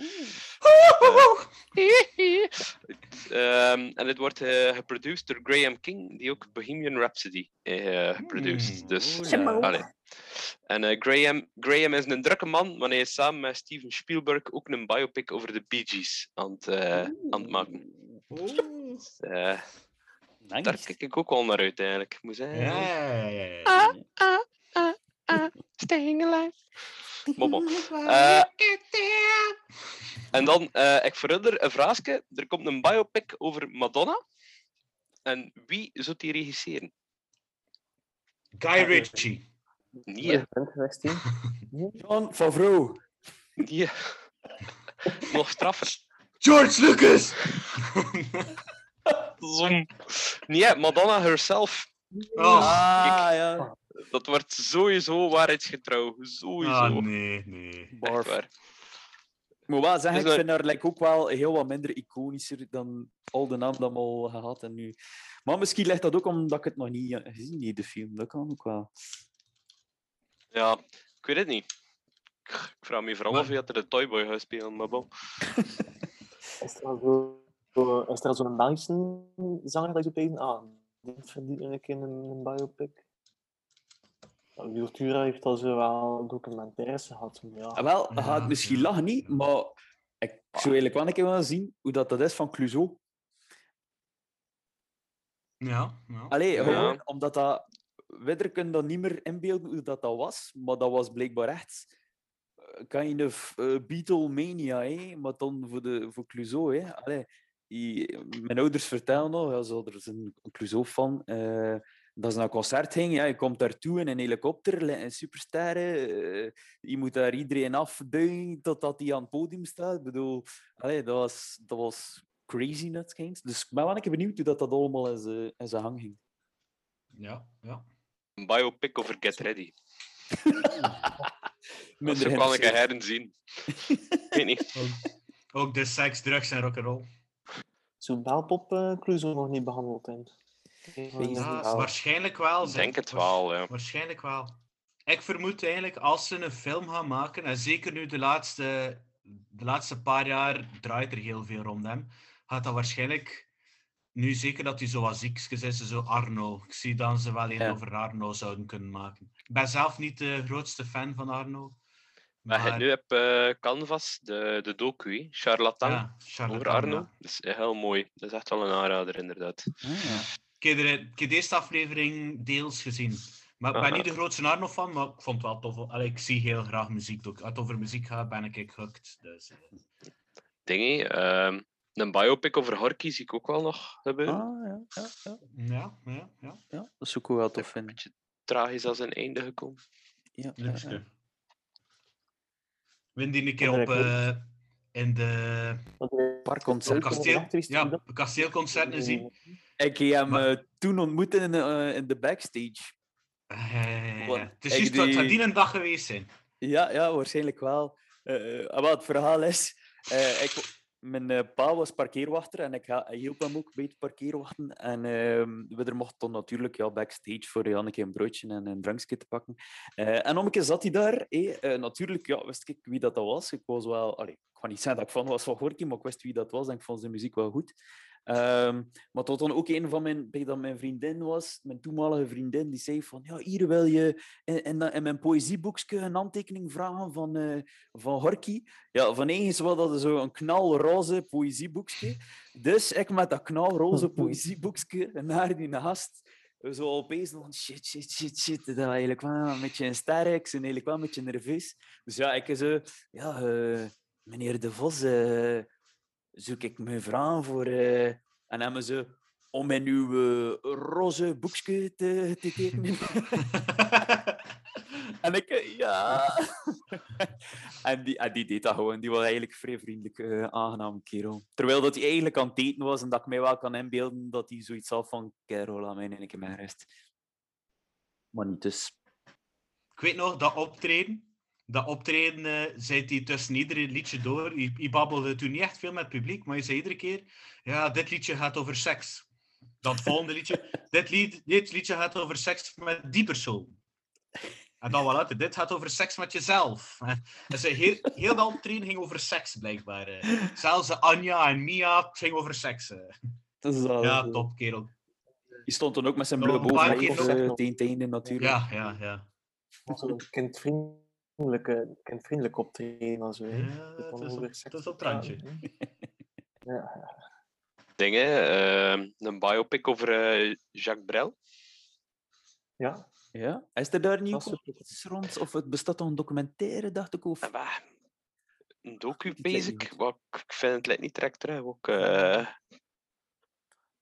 Ehm, en het wordt eh geproduceerd door Graham King, die ook Bohemian Rhapsody eh geproduceerd.
Hmm,
Dus,
ja.
En eh, Graham, Graham is een drukke man, maar hij samen met Steven Spielberg ook een biopic over de Bee Gees aan het, eh, aan het maken. Dus, eh, daar kijk ik ook wel naar uit eigenlijk. Moet zeggen.
Ja, ja, ja, ja.
Staying alive. Maar bon. Eh, en dan, eh, ik verder een vraagje. Er komt een biopic over Madonna. En wie zou die regisseren?
Guy Ritchie.
Nee,
2016.
John Favreau.
nee. Nog straffer.
George Lucas!
Zom. Nee, Madonna herself.
Oh,
Ah, ja.
Dat wordt sowieso waarheidsgetrouw. Sowieso.
ah, nee, nee.
Echt
Barf.
waar.
Ik moet wel zeggen,
Dus
ik vind haar like, ook wel heel wat minder iconischer dan al de namen dat we al gehad en nu. Maar misschien ligt dat ook omdat ik het nog niet gezien heb, de film. Dat kan ook wel.
Ja, ik weet het niet. Ik vraag me vooral je dat er de Toyboy gaat spelen, maar bon.
Is er al zo- zo- zo'n Belgische zanger dat je op Ah, die verdient een keer een, een biopic. Ja, Vultura heeft al zo wel documentaires gehad. maar Ja.
Ah, wel, gaat misschien lachen niet, maar ik zou eigenlijk wel een keer willen zien hoe dat, dat is van Clouseau.
Ja, ja.
Allee,
Ja.
gewoon omdat dat... Widder kunnen dat niet meer inbeelden hoe dat, dat was, maar dat was blijkbaar echt kind of uh, Beatlemania, hè? maar dan voor, de, voor Clouseau. Hè? Allee, die, mijn ouders vertellen nog, ja, ze hadden- ze zijn een Clouseau-fan, eh, dat ze naar een concert ging. Ja, je komt daartoe in een helikopter, li- een superster. eh, je moet daar iedereen afbuigen totdat hij aan het podium staat. Ik bedoel, allee, dat, was, dat was crazy nuts. Dus ik ben wel een benieuwd hoe dat, dat allemaal in zijn- hang ging.
Ja, ja.
Een biopic over Get Ready.
Minder
zou ik herzien. Ik weet niet.
Ook, ook de seks, drugs en rock'n'roll.
Zou Belpop eh Clouseau nog niet behandeld zijn?
Ja, waarschijnlijk wel.
Ik denk het wel, ja.
Waarschijnlijk wel. Ik vermoed eigenlijk, als ze een film gaan maken, en zeker nu de laatste, de laatste paar jaar draait er heel veel rond hem, gaat dat waarschijnlijk, nu zeker dat hij zo wat ziekjes is, zo Arno. Ik zie dan ze wel een
Ja.
over Arno zouden kunnen maken. Ik ben zelf niet de grootste fan van Arno.
Maar je nu hebt eh, Canvas, de, de docu, Charlatan,
Ja, Charlatan,
over Arno.
ja.
Dat is heel mooi. Dat is echt wel een aanrader, inderdaad.
Ik heb, er, ik heb de eerste aflevering deels gezien. Maar ik ben niet de grootste Arno fan, maar ik vond het wel tof. Allee, ik zie heel graag muziek. Ook. Als het over muziek gaat, ben ik hooked. Dus, eh.
Dingie, ehm, een biopic over Horky zie ik ook wel nog gebeuren.
Ah, ja, ja, ja.
Ja, ja, ja.
ja, dat zou ik ook wel tof
Een
vinden.
beetje tragisch als een einde gekomen.
Ja, ja.
Win die een keer op eh, in de
Parkconcert.
kasteel, ja, kasteelconcerten zien.
Ik heb hem
Maar-
eh, toen ontmoet in, eh, in de backstage.
Ja.
Wat-
Het is juist dat het
die-
die een dag geweest zijn.
Ja, ja, waarschijnlijk wel. Eh, eh, maar het verhaal is, eh, ik, mijn eh, pa was parkeerwachter en ik hielp hem ook bij het parkeerwachten. En ehm, we mochten dan natuurlijk ja, backstage voor Janneke een broodje en een drankje te pakken. Eh, en om een keer zat hij daar. eh, natuurlijk ja, wist ik wie dat, dat was. Ik was wel, allee, ik ga niet zeggen dat ik van was van Gorky, maar ik wist wie dat was en ik vond zijn muziek wel goed. Ehm, maar tot dan ook een van mijn, bij dat mijn vriendin was, mijn toenmalige vriendin, die zei van, ja, hier wil je in, in, dat- in mijn poëzieboekje een handtekening vragen van, eh van Horky. Ja, van eens was dat zo een knalroze poëzieboekje. Dus ik met dat knalroze poëzieboekje naar die gast zo opeens shit, shit, shit, shit. Dat was eigenlijk wel een beetje een sterk, ben eigenlijk wel een beetje nerveus. Dus ja, ik zo, ja, eh, meneer De Vos, eh, zoek ik mijn vrouw voor... eh, en hebben ze om in uw roze boekje te, te tekenen. en ik, eh, ja. en, die, en die deed dat gewoon. Die was eigenlijk vrij vriendelijk, eh aangenaam kerel. Terwijl dat hij eigenlijk aan het eten was en dat ik mij wel kan inbeelden dat hij zoiets had van, kerel, laat mij een keer mijn rest. Maar niet dus.
Ik weet nog, dat optreden. Dat optreden eh, zei hij tussen iedere liedje door. Hij, hij babbelde toen niet echt veel met het publiek, maar hij zei iedere keer: Ja, dit liedje gaat over seks. Dat volgende liedje: dit, lied, dit liedje gaat over seks met die persoon. En dan wel uit, dit gaat over seks met jezelf. Dus heel, heel dat optreden ging over seks, blijkbaar. eh. Zelfs Anja en Mia het ging over seks. eh.
Dat is wel,
Ja, top, kerel.
Die stond dan ook met zijn blauwe boven tegen het einde natuurlijk.
Ja, ja, ja.
Zo'n kindvriendelijke, kindvriendelijk optreden en zo. hè.
Ja,
Dat
is op- het is op het randje.
Ja,
Dingen, ehm, een biopic over eh, Jacques Brel.
ja.
Ja? Is er daar al iets rond? Of het bestaat toch een documentaire, dacht ik? Of...
Ah, Een docu. Wat, ik vind het lijkt niet direct terug. Ook, eh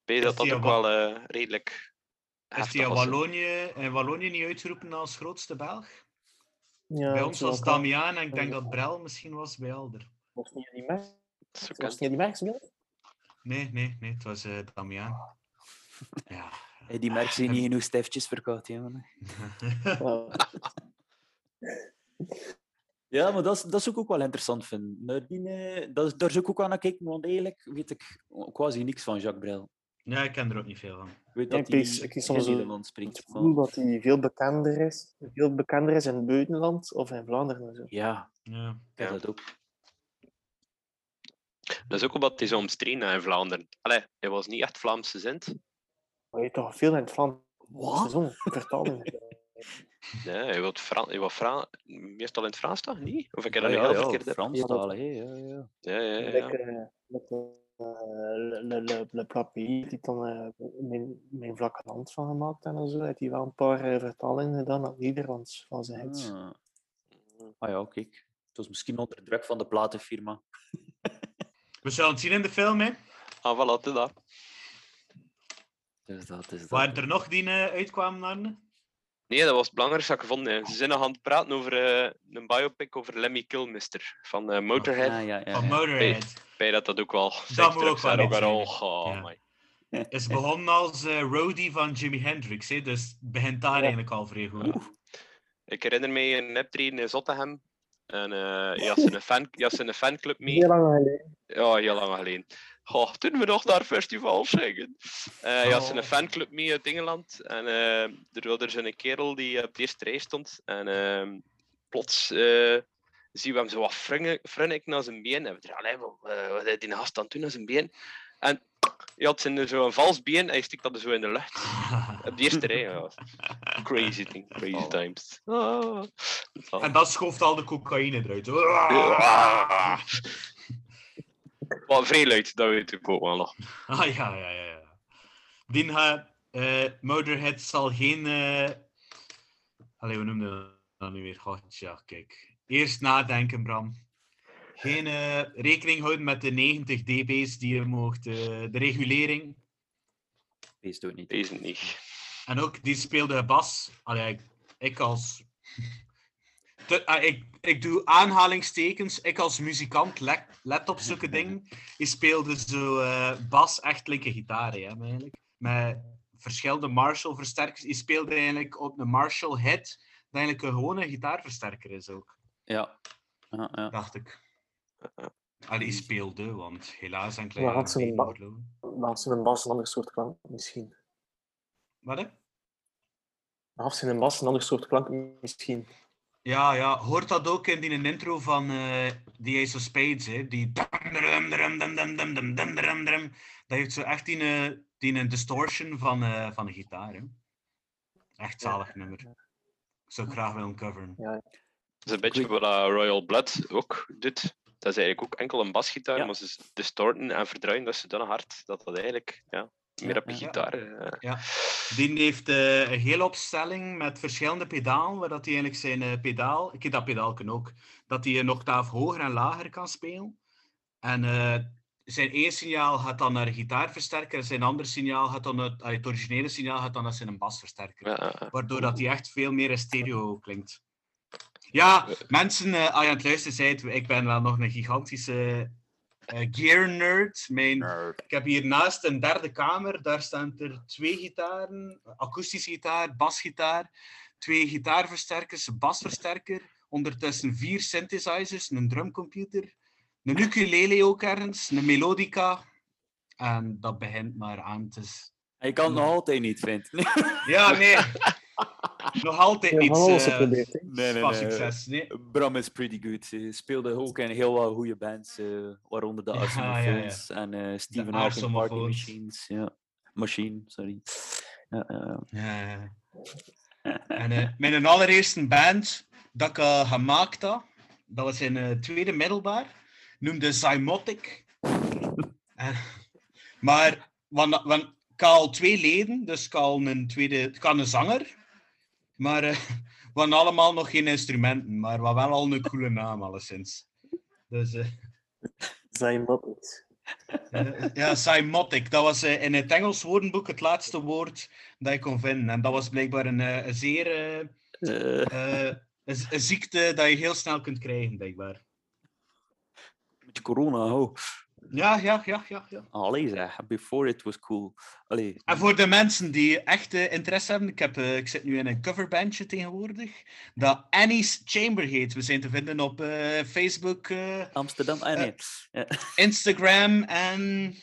weet dat dat ook
al
wel eh, redelijk
Is die in. Wallonië, in Wallonië niet uitgeroepen als grootste Belg?
Ja
bij
het
ons was Damiaan en ik denk dat Brel misschien was bij Elder.
Was het niet die Max? Was niet die Max?
Nee, nee, nee, het was eh Damiaan. Ja.
Hey, die merken zijn niet genoeg stiftjes verkocht, jongen.
Ja.
Ja, maar dat, is- dat zou ik ook wel interessant vinden. Nadien, eh, dat, is- daar zou ik ook aan naar kijken, want eigenlijk weet ik quasi niks van Jacques Brel.
Ja, ik ken er ook niet veel van.
Ik weet
Ja,
dat
ik
hij
ik
geen
soms een-
Nederland spreekt.
Het gevoel
maar-
dat hij veel bekender is, veel bekender is in het buitenland of in Vlaanderen en zo.
Ja,
Ja.
Ja.
dat ook.
Dat is ook omdat hij zo omstreden in Vlaanderen. Allee, hij was niet echt Vlaamse zint.
Maar je hebt toch veel in het Vlaams
Wat?
seizoen, vertaling.
Nee, hij wil Fran hij wil Fra meestal in het Frans toch? Niet? Of ik heb dat
Ja,
heel
ja,
verkeerd.
Frans
Ja,
ja, ja.
Ja, ja, ja.
Like, like, eh, le, le, le, le Pays, die dan eh, mijn, mijn vlakke land van gemaakt en zo, heeft hij wel een paar eh, vertalingen gedaan naar het Nederlands van zijn hits.
Ah. ah ja, kijk. Het was misschien onder druk van de platenfirma.
We zullen het zien in de film, hè?
Ah, voilà, te daar.
Dus dat is dat.
Waren er nog die eh, uitkwamen, Arne?
Nee, dat was het belangrijkste dat ik gevonden. Ze zijn nog aan het praten over eh, een biopic over Lemmy Kilmister van eh, Motorhead.
Ah, ja, ja,
Van
ja.
Motorhead.
Bij dat dat ook wel
Dat moet ook wel.
Oh, my.
Is begonnen als eh roadie van Jimi Hendrix, hè? dus het begint daar eigenlijk al vrij goed.
Ik herinner me een optreden in Zottegem. En eh je had een, fan, je had een fanclub mee.
Heel lang geleden.
Ja, heel lang geleden. Goh, toen we nog naar festivals gingen. Eh je had
Oh.
een fanclub mee uit Engeland. En eh er was er zo'n kerel die op de eerste rij stond. En ehm, plots eh, zien we hem zo wat frunnik frunnik naar zijn been. En we dachten, wat, eh, wat heeft die gast aan het doen naar zijn been? En hij had zijn, zo een vals been en hij stikt dat zo in de lucht. Op de eerste rij. Ja. Crazy thing, crazy times. Ah.
En dat schooft al de cocaïne eruit.
Ah. Wat vrij luid, dat weet ik ook wel nog.
Ah ja, ja, ja. ja. Die gaat, eh Motorhead zal geen. eh Allee, hoe noemde dat dan nu weer? God, ja, kijk. Eerst nadenken, Bram. Geen eh, rekening houden met de 90 dB's die je mocht, eh, de regulering.
Het ook niet.
Deze niet.
En ook, die speelde bas. Allee, ik als... Te- ah, ik, ik doe aanhalingstekens. Ik als muzikant, let, let op zulke dingen. Die speelde zo eh, bas, echt linker gitaar, hè, eigenlijk. Met verschillende Marshall-versterkers. Die speelde eigenlijk op een Marshall-head, dat eigenlijk een gewone gitaarversterker is ook,
Ja. Ja, ja.
dacht ik. Allee, die speelde, want helaas een klein
had ze een, ba- maar had ze een bas een ander soort klank misschien.
Wat, hè?
Maar had ze een bas een ander soort klank misschien.
Ja, ja, hoort dat ook in die intro van uh, die Ace of Spades, hè? die dat heeft zo echt die, eh, een eh, distortion van, uh, van de gitaar. Hè? Echt zalig nummer. Ik zou graag willen coveren.
Ja.
Dat is een beetje wat Royal Blood ook doet. Dat is eigenlijk ook enkel een basgitaar, maar ze distorten en verdraaien dat ze dan hard dat dat eigenlijk... Ja meer op
ja.
gitaar.
Ja. Die heeft eh, een hele opstelling met verschillende pedalen, waar dat hij eigenlijk zijn eh, pedaal, ik heb dat pedaalken ook, dat hij een octaaf hoger en lager kan spelen. En eh, zijn één signaal gaat dan naar een gitaarversterker en zijn ander signaal gaat dan allee, het originele signaal gaat dan naar zijn basversterker.
ja.
Waardoor dat hij echt veel meer in stereo klinkt. Ja, mensen, als je aan het luisteren bent, ik ben wel nog een gigantische eh, gear nerd. Mijn, ik heb hier naast een derde kamer, daar staan er twee gitaren, akoestische gitaar, basgitaar, twee gitaarversterkers, een basversterker, ondertussen vier synthesizers, een drumcomputer, een ukulele ook ergens, een melodica. En dat begint maar aan te...
Je kan het nog altijd niet vinden.
Ja, nee. Nog altijd
Ja,
niet
van
eh.
Nee, nee,
van succes. Nee.
Bram is pretty good. Hij speelde ook in heel wat goede bands, eh, waaronder de
ja,
en eh Steven Hawking Party. Machines. Ja. Machine, sorry. Ja.
En mijn allereerste band dat ik gemaakt had, dat was in eh, tweede middelbaar, noemde Zymotic. En- maar want, want, ik had al twee leden, dus ik had een, tweede, ik had een zanger, maar eh, we hadden allemaal nog geen instrumenten, maar we hadden wel al een coole naam alleszins. Dus, eh, ja, Zymotic. Dat was in het Engels woordenboek het laatste woord dat ik kon vinden. En dat was blijkbaar een, een zeer... een, een ziekte dat je heel snel kunt krijgen, blijkbaar.
beetje corona, oh.
Ja, ja, ja, ja. ja.
Allee zeg, before it was cool. Allee,
En voor de mensen die echt interesse hebben, ik, heb, eh, ik zit nu in een coverbandje tegenwoordig, dat Annie's Chamber heet. We zijn te vinden op eh, Facebook, eh,
Amsterdam, ah nee. Ja.
Instagram en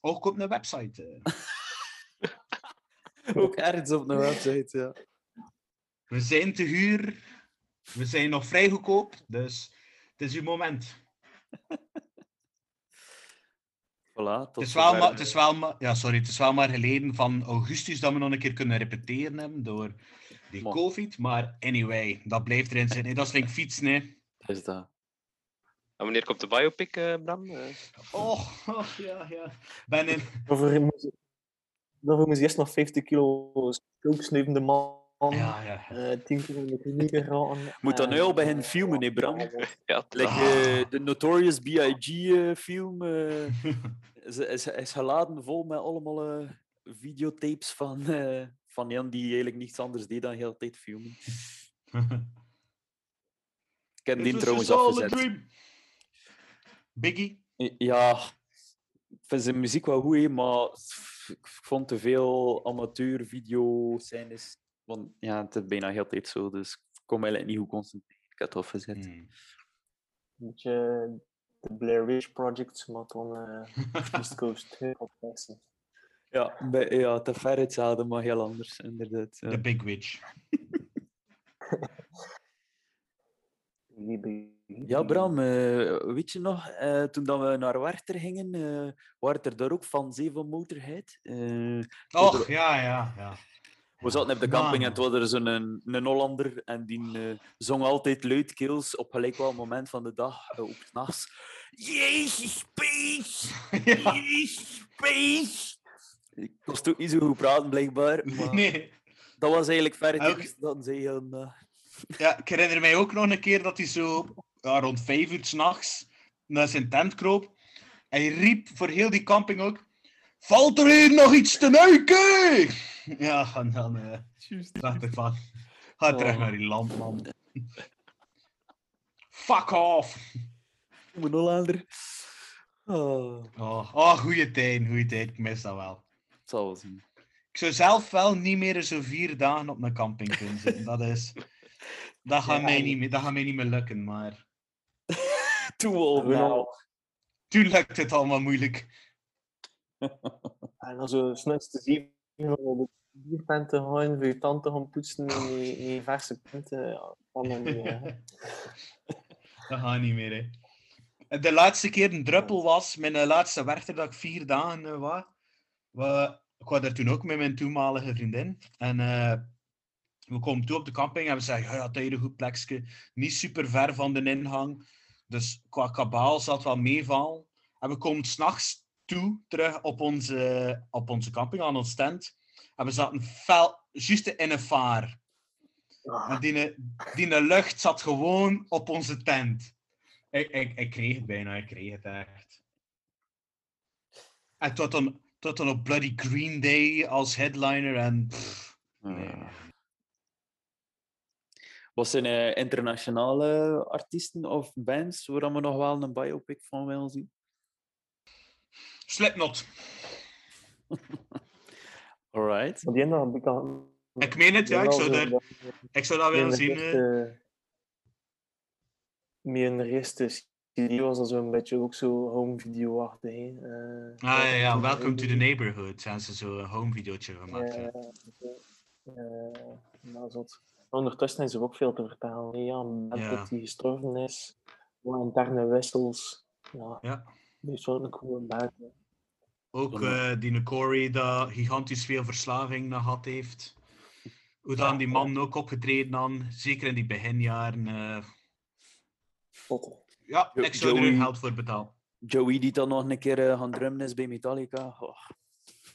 ook op een website.
Ook ergens op de website, ja.
We zijn te huur, we zijn nog vrij goedkoop, dus het is uw moment.
Voilà, tot
Het is, wel maar, het, is wel maar, ja, sorry, het is wel maar geleden van augustus dat we nog een keer kunnen repeteren hebben door die
Maar-
COVID. Maar anyway, dat blijft erin zitten. Dat is like fietsen. Hè.
Is dat.
En wanneer komt de biopic, eh, Bram? Eh,
Oh, oh, ja, ja. Ben in,
Daarvoor moest je- daarvoor moest je eerst nog 50 kilo sneuvende man.
Ja, ja.
eh 10 keer in de kliniek gaan.
Moet dat nu al beginnen filmen, hè, Bram?
ja, het-
Like, eh, de Notorious B.I.G. eh, film eh, is, is, is geladen vol met allemaal eh, videotapes van, eh, van Jan die eigenlijk niets anders deed dan de hele tijd filmen. Ik heb die trouwens afgezet.
dream. Biggie.
Ja, ik vind zijn muziek wel goed, maar ik vond te veel amateur video-scènes. Want ja, het is bijna heel tijd zo, dus ik kon eigenlijk niet goed concentreren. Ik had het afgezet.
Hmm.
Een beetje de Blair Witch Project, maar dan eh East Coast 2 oplossen.
Ja, bij, ja, te ver hetzelfde, maar heel anders, inderdaad. ja.
The Big Witch.
Ja, Bram, eh, weet je nog, eh, toen dat we naar Werchter gingen, eh waren er daar ook van Zeven Motorheid? Eh,
Och,
er-
ja, ja, ja.
We zaten op de camping en toen was er zo'n een, een Hollander en die eh, zong altijd luidkeels op gelijk welk moment van de dag, eh, ook s'nachts. Jezus, peace! Jezus, peace! Ik kon ook niet zo goed praten, blijkbaar. Maar
Nee.
Dat was eigenlijk verder
Ook-
dat ze heel... eh,
Ja, ik herinner mij ook nog een keer dat hij zo ja, rond vijf uur s'nachts naar zijn tent kroop. Hij riep voor heel die camping ook: Valt er hier nog iets te neuken? Ja, en dan dacht ik van: Ga terug
Oh.
naar die land, man. Fuck off!
Mijn Hollander. Oh,
Oh, oh goede tijd, goede tijd. Ik mis dat wel.
het zal wel zien.
Ik zou zelf wel niet meer zo vier dagen op een camping kunnen zitten. Dat is. Dat gaat,
Ja,
mij, niet meer, dat gaat mij niet meer lukken, maar.
Too old
We
now.
nou-
Toen lukt het allemaal moeilijk.
En dan zo s'nachts te zien om op de bierpen te gaan, voor je tand te gaan poetsen met met verse punten. Hè.
Dat gaat niet meer, hè. En De laatste keer een druppel was, mijn eh, laatste werchter dat ik vier dagen eh, was. wa- Ik was daar toen ook met mijn toenmalige vriendin. En eh, we komen toe op de camping en we zeggen, ja, dat is een goed plekje. Niet super ver van de ingang. Dus qua kabaal zat wel meevallen. En we komen s'nachts toe, terug op onze, op onze camping, aan ons tent. En we zaten fel, juist in een vaar. En die, die lucht zat gewoon op onze tent. Ik, ik, ik kreeg het bijna, ik kreeg het echt. En tot dan, tot dan op Bloody Green Day als headliner en... pff, nee.
Wat zijn eh, internationale artiesten of bands waar we nog wel een biopic van willen zien?
Slipknot.
Alright.
Die ik al...
Ik meen het, ja. Ik
die
zou,
wel
daar, ik zou dat willen
die
zien. eh.
Een eerste CD was dat zo'n beetje ook zo home video-achtig. hè. Eh,
Ah ja, ja, Welcome to the Neighborhood. Zijn ze zo een home videootje gemaakt.
Ja,
ja.
eh, dat is wat. Ondertussen is er ook veel te vertellen. Ja, dat die gestorven is, wat interne wissels. Ja,
Ja.
Die is wel een coole.
Ook eh die Corey, dat gigantisch veel verslaving gehad heeft. Hoe dan die man ook opgetreden aan, zeker in die beginjaren. eh, ja, ik zou er
Joey-
geld voor betalen.
Joey die dan nog een keer eh, gaan drummen is bij Metallica. Oh.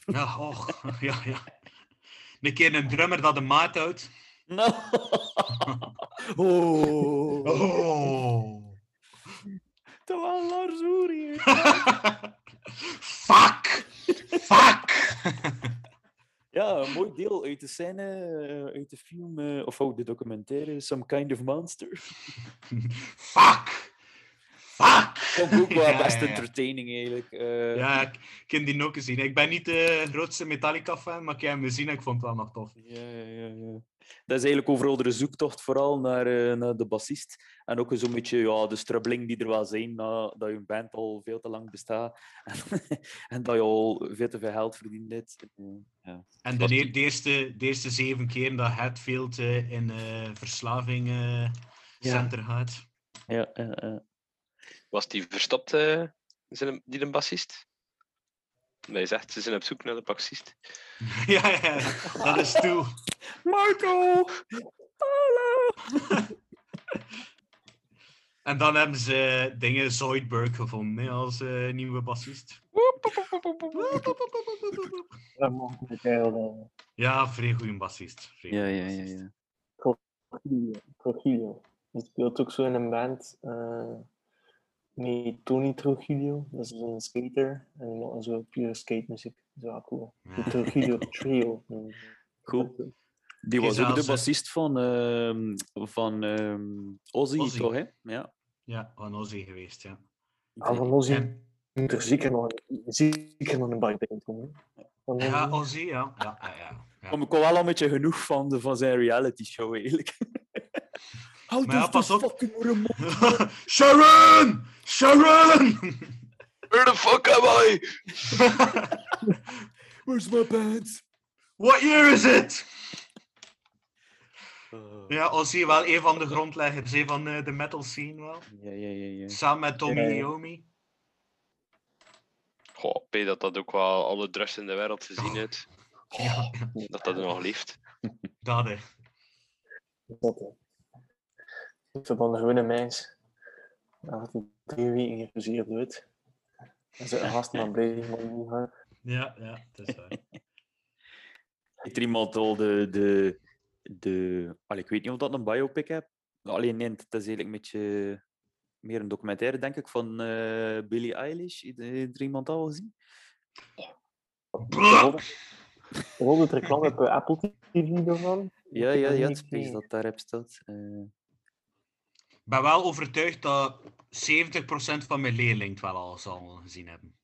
Ja, ja, ja. Een keer een drummer dat de maat houdt.
No. oh.
Oh.
Lars Ulrich.
Fuck! Fuck!
Ja, een mooi deel uit de scène, eh, uit de film, eh, of ook de documentaire, Some Kind of Monster.
Fuck! Fuck!
Vond ik ook wel best
ja, ja.
entertaining eigenlijk. eh.
Ja, ik, heb die ook gezien. Ik ben niet de grootste Metallica-fan, maar ik heb hem gezien en ik vond het wel nog tof.
Ja, ja, ja, ja. Dat is eigenlijk overal de zoektocht vooral naar, eh, naar de bassist. En ook zo'n beetje ja, de strubbeling die er wel zijn na, dat je een band al veel te lang bestaat. en dat je al veel te veel geld verdiend hebt. Eh, ja.
En de, de, eerste, de eerste zeven keer dat Hatfield eh, in eh verslaving eh, center gaat.
Ja, ja, ja.
Was die verstopt, eh, zijn, die een bassist? Nee, zegt, ze zijn op zoek naar de bassist.
ja, ja, dat is toe.
Marco!
En dan hebben ze dingen Zoidberg gevonden hè, als eh, nieuwe bassist.
Dat mag ik wel.
Ja, vrij goede bassist. vrij
Ja, ja, ja, ja.
Trujillo. Die speelt ook zo in een band eh, met Tony Trujillo. Dat is een skater. En die maakt zo pure skate muziek. is wel cool. De Trujillo Trio. Mm.
Cool. Die was ook de bassist van, ehm, van ehm, Ozzy,
Ozzy.
toch? Hè? Ja.
Ja, van Ozzy geweest, ja.
Ah, van Ozzy
En-
moet er zeker nog een, zeker nog een bike bij komen.
Ja,
Ozzy.
Ja. ja, ja, ja.
ik wel al een beetje genoeg van, de, van zijn reality show, eigenlijk. Houd
Maar ja, pas
de
op.
fucking moeder mond.
Sharon! Sharon!
Where the fuck am I?
Where's my pants?
What year is it?
Uh,
Ja, Ozzy wel een van de grondleggers hè, van eh, de metal scene wel.
ja, ja, ja, ja.
Samen met Tommy. Iommi.
Goh, P dat dat ook wel alle drugs in de wereld gezien heeft.
Ja,
Dat dat nog leeft.
dat hè.
Dat, hè. Even van de gewone mens. Dan had hij drie weken gefuseerd dood. En ze gast maar blij man gaan.
Ja, ja, dat is waar.
Heeft er iemand al de... de, de allee, ik weet niet of dat een biopic heb. Alleen nee, het is eigenlijk een beetje meer een documentaire, denk ik, van eh Billie Eilish. Heeft er iemand al gezien?
Rond het reclame op Apple TV daarvan.
Ja, ja, ja, het space dat daarop staat. Eh,
Ik ben wel overtuigd dat 70% van mijn leerlingen het wel al zal gezien hebben.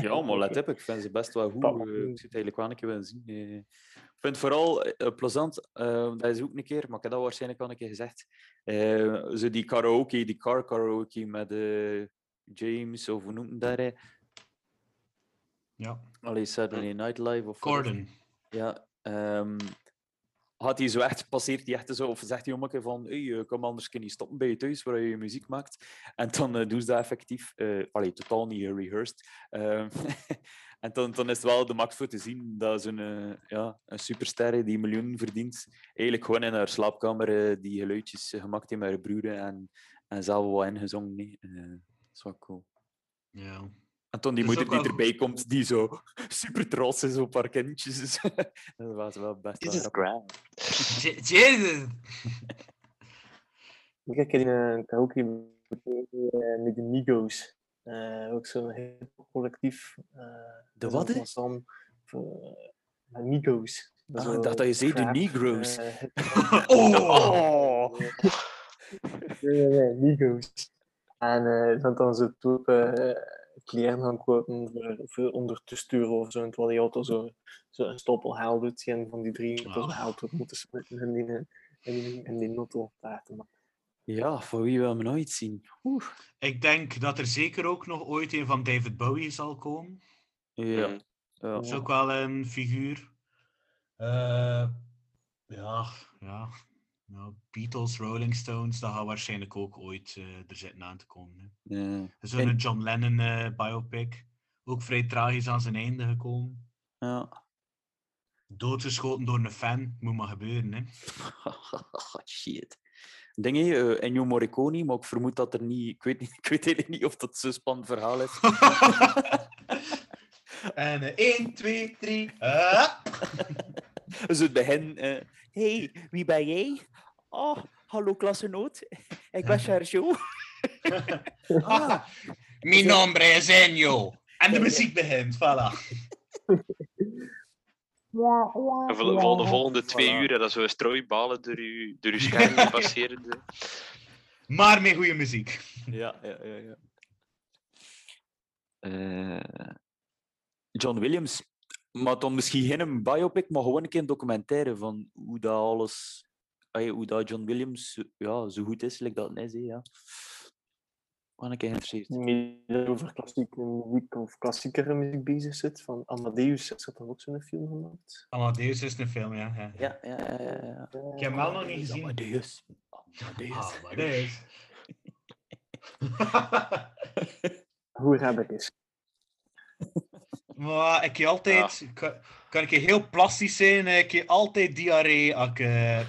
Ja, maar let op, ik vind ze best wel goed. Eh, ik zit eigenlijk wel een keer willen zien. eh. Ik vind het vooral eh, plezant, eh, dat is ook een keer, maar ik heb dat waarschijnlijk al een keer gezegd. eh, zo die karaoke, die car karaoke met eh, James, of hoe noemt dat? hè?
Ja.
Allee, Saturday Night Live. Of.
Gordon.
Ja. ehm, had hij zo echt, passeert hij echt zo, of zegt hij keer van, hey, eh, kom anders kun je stoppen bij je thuis waar je muziek maakt. En dan eh, doen ze dat effectief. eh allee, totaal niet gerehearsed. Ehm, en dan, dan is het wel de max voor te zien dat zo'n ja, een superster die miljoenen verdient, eigenlijk gewoon in haar slaapkamer die geluidjes gemaakt heeft met haar broeren en, en zelf wat ingezongen. dat is wel cool.
Ja.
En toen die
Dat is
moeder die
wel
erbij komt, die zo super trots is op haar kindjes. dat was wel best wel
Jesus
grappig.
Christ.
Je- Jezus!
Ik heb een uh, karaoke met, de Migos. Eh, ook zo'n hip collectief. eh,
De
dat is
wat,
van eh, Migos.
Ah, ik dacht dat je zei de
rap,
Negroes.
eh,
Oh!
Nee, nee, nee, Migos. En dan dan zo toe eh kleren gaan kopen voor, voor onder te sturen of zo. En terwijl die auto zo, zo een stoppel haal doet. Een van die drie
Ah.
ze auto moeten smitten en die, in die, in die notto daar te maken.
Ja, voor wie wil me nooit zien. Oeh.
Ik denk dat er zeker ook nog ooit een van David Bowie zal komen.
Ja.
Mm.
ja.
Dat is ook wel een figuur. Eh, ja, ja. Nou, Beatles, Rolling Stones, dat gaat waarschijnlijk ook ooit eh, er zitten aan te komen. hè.
Ja.
Zo'n
En-
John Lennon eh, biopic. Ook vrij tragisch aan zijn einde gekomen.
ja.
Doodgeschoten door een fan. Moet maar gebeuren, hè.
Shit. Dingen, uh, Ennio Morricone, maar ik vermoed dat er niet... Ik weet, niet, ik weet eigenlijk niet of dat zo'n spannend verhaal is.
en eh, 1, 2, 3. ah.
Dus het begin... hey, wie ben jij? Oh, hallo klassenoot. Ik ben Sergio.
Ah, Mi nombre es Ennio. En de muziek begint, voilà.
En voor, de volgende twee uur dat zo strooibalen door uw, door uw scherm passeren.
Maar met goede muziek.
Ja, ja, ja. ja. Eh, John Williams. Maar dan misschien geen een biopic, maar gewoon een keer een documentaire van hoe dat alles... hoe dat John Williams zo- ja, zo goed is, like dat is. hè, Ja. Gewoon een keer geïnteresseerd.
meer over klassieke muziek of klassiekere muziek bezig zit. Van Amadeus is toch ook zo'n film gemaakt?
Amadeus is een film, ja. ja.
Ja, ja, ja. ja, ja.
Ik heb hem wel nog niet gezien.
Amadeus. Amadeus.
Ah, Amadeus.
Hoe heb ik eens?
Maar ik heb altijd... Kan, kan ik heel plastisch zijn? Ik heb altijd diarree als ik eh,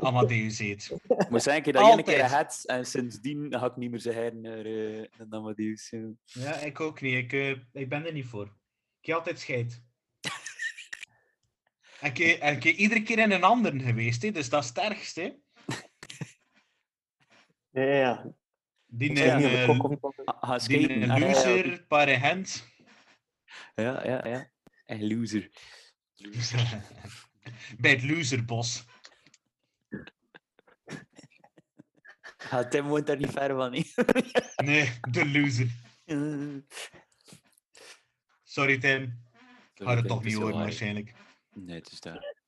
Amadeus eet.
Ik moet zeggen dat je een keer had en sindsdien ga ik niet meer zeggen naar, eh naar Amadeus. ja.
Ja, ik ook niet. Ik, eh, ik ben er niet voor. Ik heb altijd scheid. En ik, heb- en ik heb iedere keer in een ander geweest, hè, dus dat is het ergste.
Ja, ja, ja.
Die eh.
Ah, Ga
die
Ah, ja, ja,
loser.
Ja. En loser.
Bij het loserbos.
Ja, Tim woont daar niet ver van, niet?
Nee, de loser. Sorry Tim. Ga het
Tim,
toch
het
niet horen waarschijnlijk.
Nee, het is daar.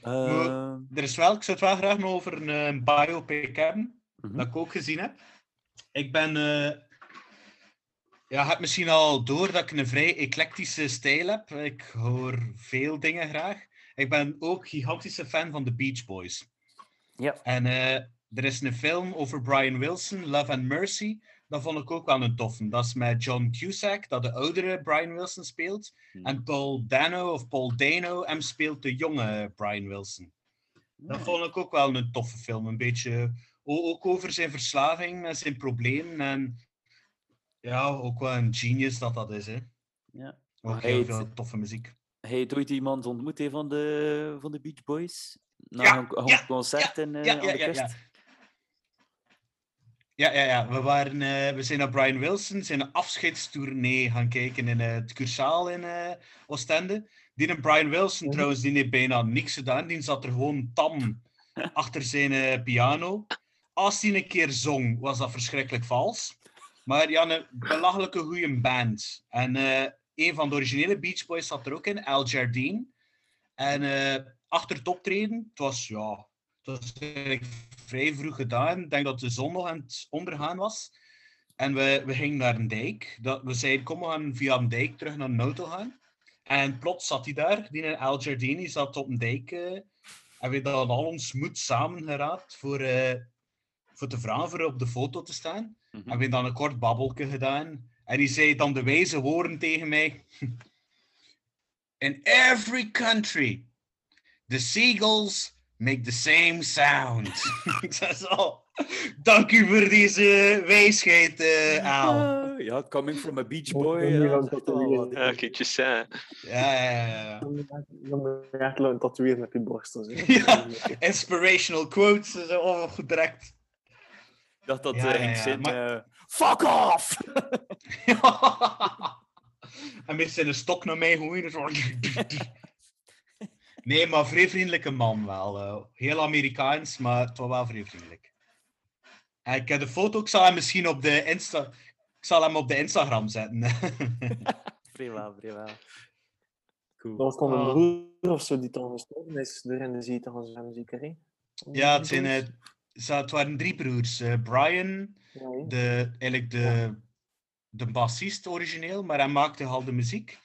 Ehm,
er is wel, ik zou het wel graag nog over een, eh, biopic hebben,
Mhm.
dat ik ook gezien heb. Ik ben, eh ja, je hebt misschien al door dat ik een vrij eclectische stijl heb. Ik hoor veel dingen graag. Ik ben ook gigantische fan van de Beach Boys.
Ja.
En eh, er is een film over Brian Wilson, Love and Mercy. Dat vond ik ook wel een toffe. Dat is met John Cusack, dat de oudere Brian Wilson speelt. En Paul Dano, of Paul Dano, hem speelt de jonge Brian Wilson. Dat vond ik ook wel een toffe film. Een beetje ook over zijn verslaving en zijn problemen. En ja, ook wel een genius dat dat is. Hè.
Ja.
Ook
Maar
heel veel toffe muziek.
Hij heeft ooit iemand ontmoet hè, van, de, van de Beach Boys? Na
Ja,
een, een
ja,
concert in, eh,
ja,
aan
ja,
de
ja,
kust?
ja. Ja, ja, ja. We, waren, eh, we zijn naar Brian Wilson zijn afscheidstournee gaan kijken in eh, het Cursaal in eh, Oostende. Die een Brian Wilson trouwens, die heeft bijna niks gedaan. Die zat er gewoon tam achter zijn piano. Als hij een keer zong, was dat verschrikkelijk vals. Maar ja, een belachelijke goede band. En eh, een van de originele Beach Boys zat er ook in, Al Jardine. En eh, achter het optreden, het was ja, het was vrij vroeg gedaan. Ik denk dat de zon nog aan het ondergaan was. En we, we gingen naar een dijk. Dat, we zeiden, kom, we gaan via een dijk terug naar een auto gaan. En plots zat hij daar, die in Al Jardini zat op een dijk. eh, en we hadden al ons moed samengeraapt voor, eh, voor te vragen voor op de foto te staan. En we hebben dan een kort babbelke gedaan. En die zei dan de wijze woorden tegen mij. In every country, the seagulls make the same sound. Ik zei zo, dank u voor deze wijsheid, eh Al.
Ah, ja, coming from a Beach Boy.
je
ja, dat is
kindjes.
Ja, ja, ja.
Je echt laten tatoeëren op je borsten. zo.
Ja. Inspirational quotes, direct.
Ik dacht dat
Ja, ja,
ging
ja,
zijn,
maar-
eh, Fuck off!
en met zijn stok naar mij gooien. zo. Nee, maar vrij vriendelijke man wel. eh. heel Amerikaans, maar het was wel vrij vriendelijk. En ik heb de foto, ik zal hem misschien op de Insta... Ik zal hem op de Instagram zetten.
Prima, prima. Cool.
Dat was dan een
Ah.
broer of zo die dan gestorven is door in de zee te gaan zwemmen, zeker? hè?
ja, het, zijn, eh, het waren drie broers. eh, Brian, de, eigenlijk de, de bassist origineel, maar hij maakte al de muziek.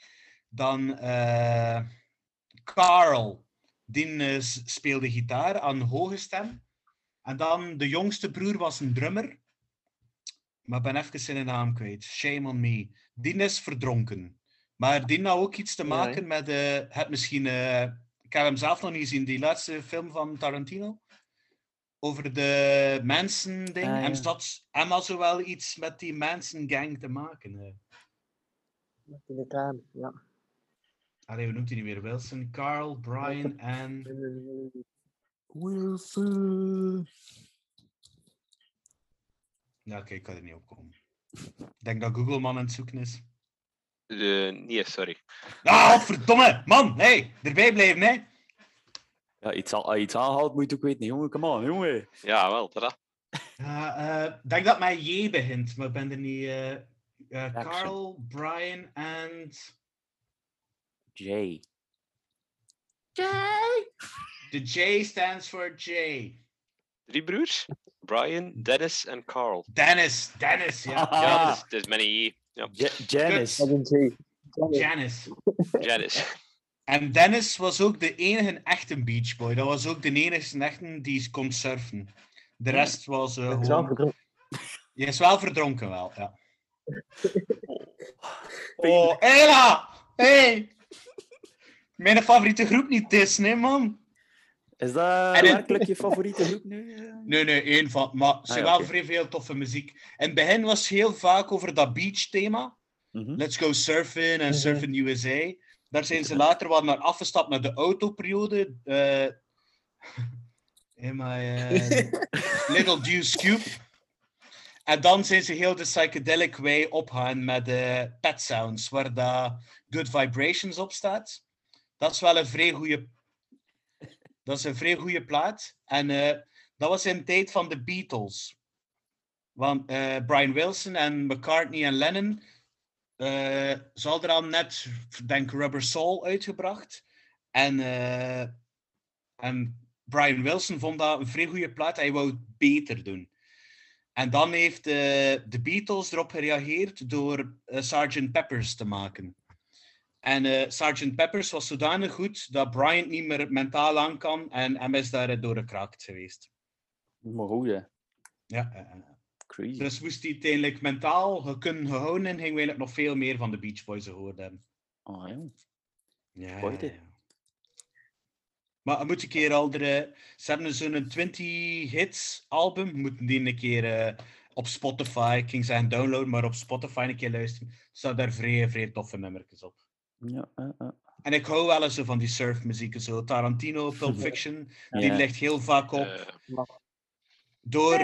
Dan eh, Carl, die eh, speelde gitaar aan hoge stem. En dan de jongste broer was een drummer. Maar ik ben even zijn naam kwijt. Shame on me. Die is verdronken. Maar die had ook iets te maken met... het misschien, ik heb hem zelf nog niet gezien, die laatste film van Tarantino. Over de Manson-ding.
Ah, ja.
En dat hem had zo wel iets met die Manson-gang te maken. eh.
Met reclame, ja.
Allee, hoe noemt hij nu weer? Wilson, Carl, Brian en...
Wilson.
Ja, oké, ik kan er niet op komen. Ik denk dat Google man aan het zoeken is.
Eh, nee, sorry.
Ah, verdomme! Man, hey, erbij blijven, hè.
Ja, iets, al, iets aanhaalt, moet je het ook weten. Jongen, come on, jongen.
Ja, wel, dat.
Ja, eh, ik denk dat met J begint, maar ik ben er niet... eh eh. Carl, Brian en...
Jay.
De J stands for J.
Drie broers? Brian, Dennis en Carl.
Dennis, Dennis, ja.
Ah.
Ja, het is. Ja,
Janice.
Een J. Janet.
Janice.
Janice.
En Dennis was ook de enige echte Beach Boy. Dat was ook de enige echte die kon surfen. De rest was eh,
Ik is wel
gewoon...
verdronken.
Je is wel verdronken, wel, ja. Oh, Ella! Hey! Mijn favoriete groep niet Disney, man.
Is dat
En
werkelijk je favoriete groep nu?
Nee, nee, één van. Maar ze
Ah, ja,
wel vrij veel toffe muziek. In het begin was het heel vaak over dat beach-thema.
Mhm.
Let's go surfen en
Mhm.
surfen USA. Daar zijn ze later wat naar afgestapt naar de autoperiode. eh in my eh, Little Deuce Cube. En dan zijn ze heel de psychedelic way opgaan met de Pet Sounds, waar dat Good Vibrations op staat. Dat is wel een vrij goede. Dat is een vrij goede plaat. En eh, dat was in de tijd van de Beatles. Want eh, Brian Wilson en McCartney en Lennon. Eh ze hadden al net, denk Rubber Soul uitgebracht. En, eh, en Brian Wilson vond dat een vrij goede plaat. Hij wou het beter doen. En dan heeft eh, de Beatles erop gereageerd door Sgt. Peppers te maken. En Sgt. Peppers was zodanig goed dat Brian niet meer mentaal aan kan en hem is daar doorgekraakt geweest.
Maar goed, hè.
Ja, eh.
Crazy.
dus moest hij uiteindelijk mentaal ge- kunnen gehouden en gingen we eigenlijk nog veel meer van de Beach Boys gehoord hebben.
Oh, ja.
Ja. Maar moet een keer al de, ze hebben zo'n 20 hits album, moeten die een keer eh, op Spotify, ik ging zeggen downloaden, maar op Spotify een keer luisteren. Er staan daar vrij, vrij toffe nummertjes op.
Ja, eh, eh.
En ik hou wel eens van die surfmuziek, zo Tarantino, Pulp Fiction, die
Ja.
ligt heel vaak op.
Eh,
Door,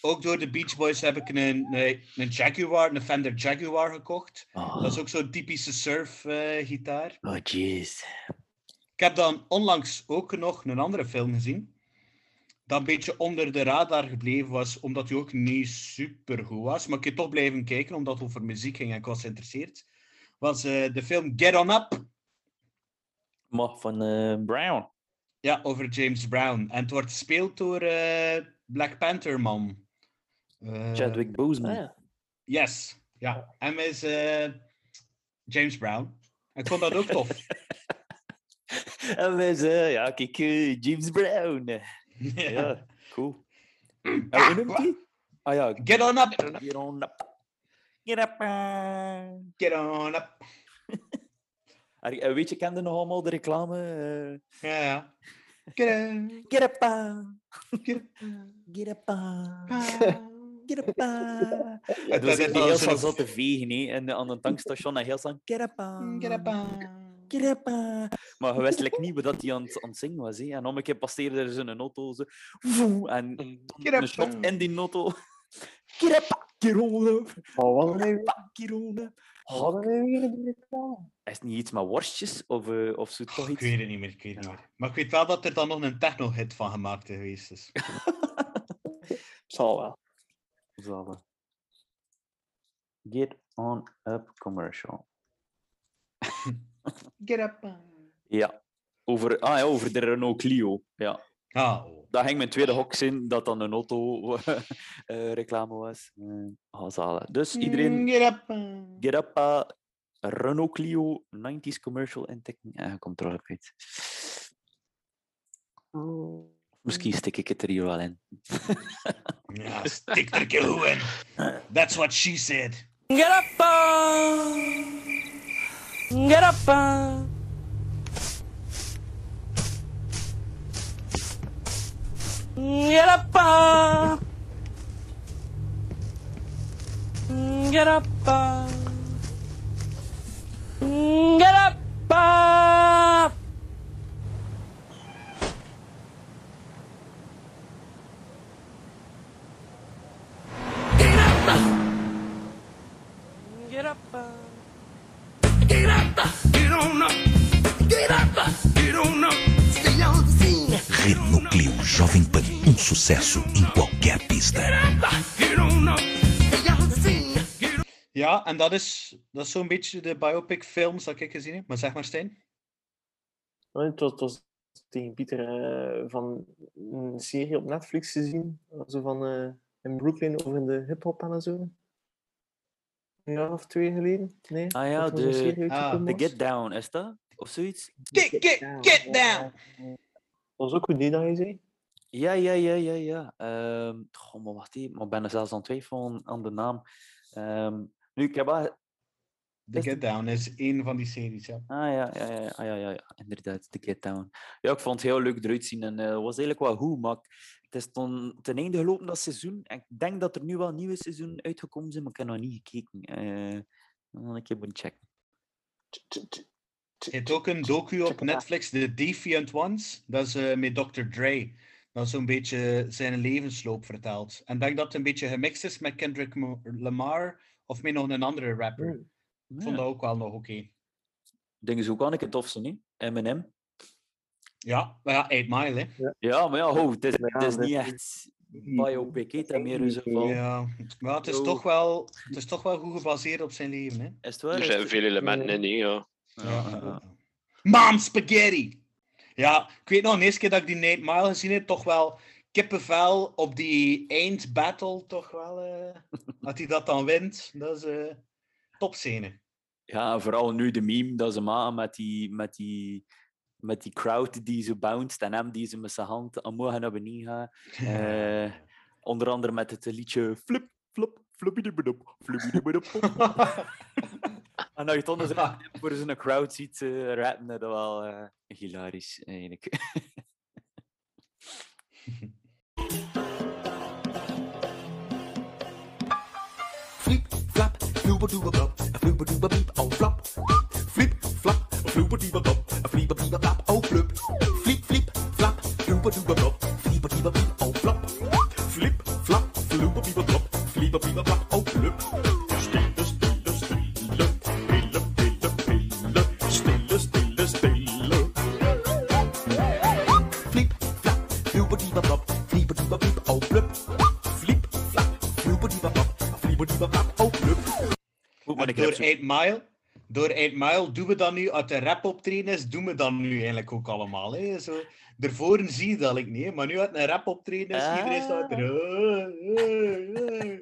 ook door de Beach Boys heb ik een, een, een Jaguar, een Fender Jaguar gekocht.
Oh,
Dat is ook zo'n typische surf-gitaar.
oh, jeez.
Ik heb dan onlangs ook nog een andere film gezien. Dat een beetje onder de radar gebleven was, omdat hij ook niet super goed was. Maar ik heb toch blijven kijken, omdat het over muziek ging en ik was geïnteresseerd. Was eh, de film Get On Up.
Maar van eh, Brown.
Ja, over James Brown. En het wordt gespeeld door eh, Black Panther man. Eh,
Chadwick Boseman.
Ah, ja.
Yes. Ja, hem is eh, James Brown. Ik vond dat ook tof.
En wij zeggen, ja, kijk, eh, James Brown.
ja.
Ja, cool. En hoe noemt hij? Ah ja,
Get On Up.
Get on up. Get up. eh.
Get On Up.
Ah, eh, Weet je, kende nog allemaal de reclame? eh,
Ja, ja. Get On.
Get up. ah.
Get Up.
Get up. ah.
Ah.
Get up. Ah. En
is
zit hij
wel
heel
zo'n-
snel zat te vegen hè, en aan een tankstation en heel snel Get up.
Get Up.
Get up. ah. Maar je wist like, niet wat dat hij aan, het- aan het zingen was. Hè. En om een keer passeerde er zo'n auto. Zo, Woe, en een shot in die auto. Get up. Get on up.
Oh, wat hadden wij weer-
Get on up.
wat die?
Is het niet iets met worstjes? Of, eh, of zo toch
Ik
iets?
weet het niet meer, ik weet het
Ja.
niet meer. Maar ik weet wel dat er dan nog een techno-hit van gemaakt geweest is.
Zal wel.
Zalig. Get on up commercial.
Get up.
Ja. Over, ah ja, over de Renault Clio. Ja.
Ah, oh.
Dat ging mijn tweede hok in, dat dan een auto-reclame was. Eh, ah, zalig. Dus iedereen,
Get up.
get up. eh, Renault Clio 90s commercial. En je komt er al. Misschien stik ik het er hier wel in.
Ja, stik er een keer goed in. That's what she said.
Get up, uh, get up, uh. Get up, uh. Get up. Get up,
sucesso em qualquer pista.
Ja, en dat is, dat is zo'n beetje de biopic films dat ik gezien heb. Maar zeg maar, Stijn.
Nee, Het was, het was tegen Pieter eh, van een serie op Netflix gezien. Zo van eh, in Brooklyn over de hip-hop en zo. Een jaar of twee geleden. Nee?
Ah ja, de-
serie
ah,
uitgekomen
De. Get Down, is dat? Of zoiets?
Get, get, get down.
Dat was ook goed, die dat je zei.
Ja, ja, ja, ja, ja. Ehm goh, maar wacht even. Maar ik ben er zelfs aan het twijfelen aan de naam. Ehm, nu, ik heb wel...
The Get Down is één van die series, ja.
Ah ja, ja, ja, ah, ja, ja, ja, inderdaad, The Get Down. Ja, ik vond het heel leuk eruit zien en eh, het was eigenlijk wel goed, maar ik- het is ten, ten einde gelopen dat seizoen. En ik denk dat er nu wel nieuwe seizoen uitgekomen zijn, maar ik heb nog niet gekeken. Eh dan een keer moeten checken.
Je hebt ook een docu op Netflix, The Defiant Ones. Dat is eh, met Dr. Dre. Dat zo'n beetje zijn levensloop vertelt. En ik denk dat het een beetje gemixt is met Kendrick Lamar of met nog een andere rapper. Ik vond dat ook wel nog oké.
Dingen is ook wel een keer tof, zijn, niet? Eminem.
Ja, maar ja, 8 Mile, hè.
Ja, maar ja, ho, het is, het is niet echt biopic, hè, dat meer in zo van...
Ja, maar het is, toch wel, het is toch wel goed gebaseerd op zijn leven, hè.
Is het waar?
Er zijn
het-
veel elementen in, hè, ja,
ja.
Mom spaghetti! Ja, ik weet nog, de eerste keer dat ik die Nate Mile gezien heb, toch wel kippenvel op die eindbattle, toch wel, eh dat hij dat dan wint. Dat is eh topscène.
Ja, vooral nu de meme dat ze maken met die, met die, met die crowd die zo bounced en hem die ze met zijn hand omhoog en naar beneden gaat. Eh, onder andere met het liedje Flip, Flop, Flippidibidop, Flippidibidop. en als je het zo voor zo'n crowd ziet eh, rappen, dat is wel eh, hilarisch eigenlijk.
Flip, flap, oh flop. Flip, flap, oh flip. Flip, flip, flap, oh flop. Flip, flap,
door 8 Mile, door 8 Mile doen we dat nu, uit de rap optreden is, doen we dat nu eigenlijk ook allemaal. Hè? Zo, daarvoor zie je dat ik niet, maar nu uit een rap optreden is, iedereen staat er... "Oh, oh, oh."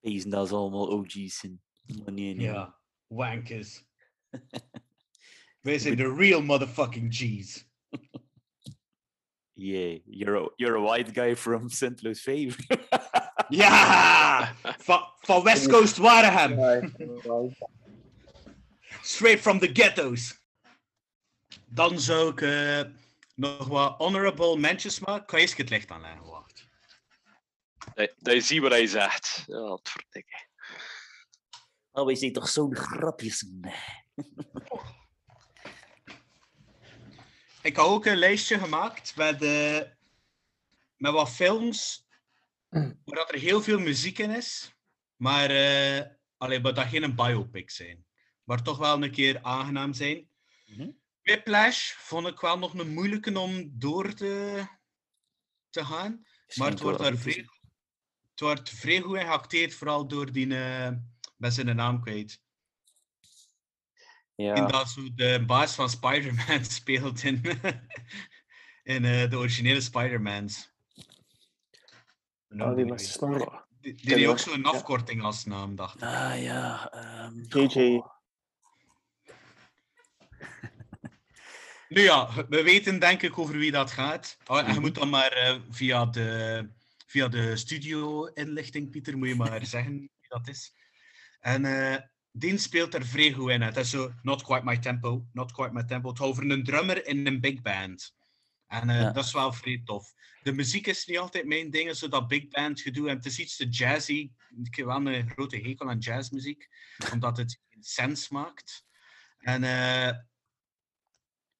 Wezen dat ze allemaal OG's nee, nee.
Ja, wankers. Wij zijn de real motherfucking G's.
Yeah, you're a, you're a white guy from St. Louis Fave.
Ja! Van, van West Coast Wareham. Straight from the ghettos. Dan zou ik nog wat honorable mentions maken. Ik ga eerst het licht aanleggen, wacht.
Dat, je ziet wat hij zegt. Ja, wat verdikke.
Oh, wij zijn toch zo'n grapjes.
Ik had ook een lijstje gemaakt met, eh, met wat films waar dat er heel veel muziek in is, maar eh allee, maar dat geen biopic zijn. Maar toch wel een keer aangenaam zijn. Whiplash vond ik wel nog een moeilijke om door te, te gaan. Maar het wordt daar vrij, het wordt vrij goed geacteerd, vooral door die... eh ben zijn naam kwijt.
Ja.
In dat zo de baas van Spider-Man speelt in, in eh, de originele Spider-Mans.
Ah, die zijn snor.
Die, die ook zo'n afkorting als naam, dacht ik.
Ah ja. ehm,
JJ.
Nu ja, we weten denk ik over wie dat gaat. Oh, en je
Mhm.
moet dan maar eh, via de, via de studio-inlichting, Pieter, moet je maar zeggen wie dat is. En eh die speelt er vrij goed in. Het is zo, not quite my tempo, not quite my tempo. Het gaat over een drummer in een big band. En eh,
Ja.
dat is wel vrij tof. De muziek is niet altijd mijn ding, zo dat big band gedoe. En het is iets te jazzy. Ik heb wel een grote hekel aan jazzmuziek, omdat het sens maakt. En eh,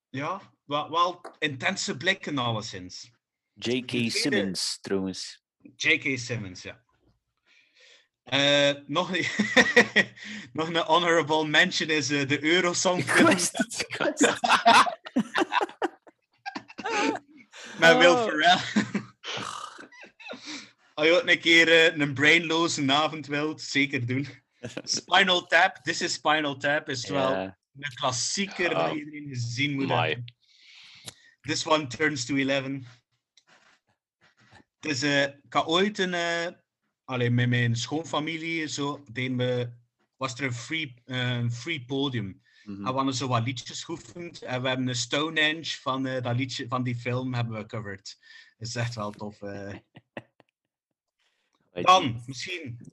ja, wel, wel intense blikken alleszins.
J.K. Simmons, trouwens.
J.K. Simmons, ja. Eh, nog, een, nog een honorable mention is eh, de Eurosong. Met Will
Oh.
Ferrell. Als je ook een keer eh, een brainloze avond wilt, zeker doen. Spinal Tap, This is Spinal Tap, is wel een klassieker dat iedereen gezien moet hebben. This one turns to 11. Het is, ik had ooit een, eh, allee, met mijn schoonfamilie zo, deden we, was er een free, free podium.
Mhm.
En we hadden zo wat liedjes geoefend. En we hebben een Stonehenge van, eh, dat liedje, van die film hebben we covered. Dat is echt wel tof. eh. Dan, misschien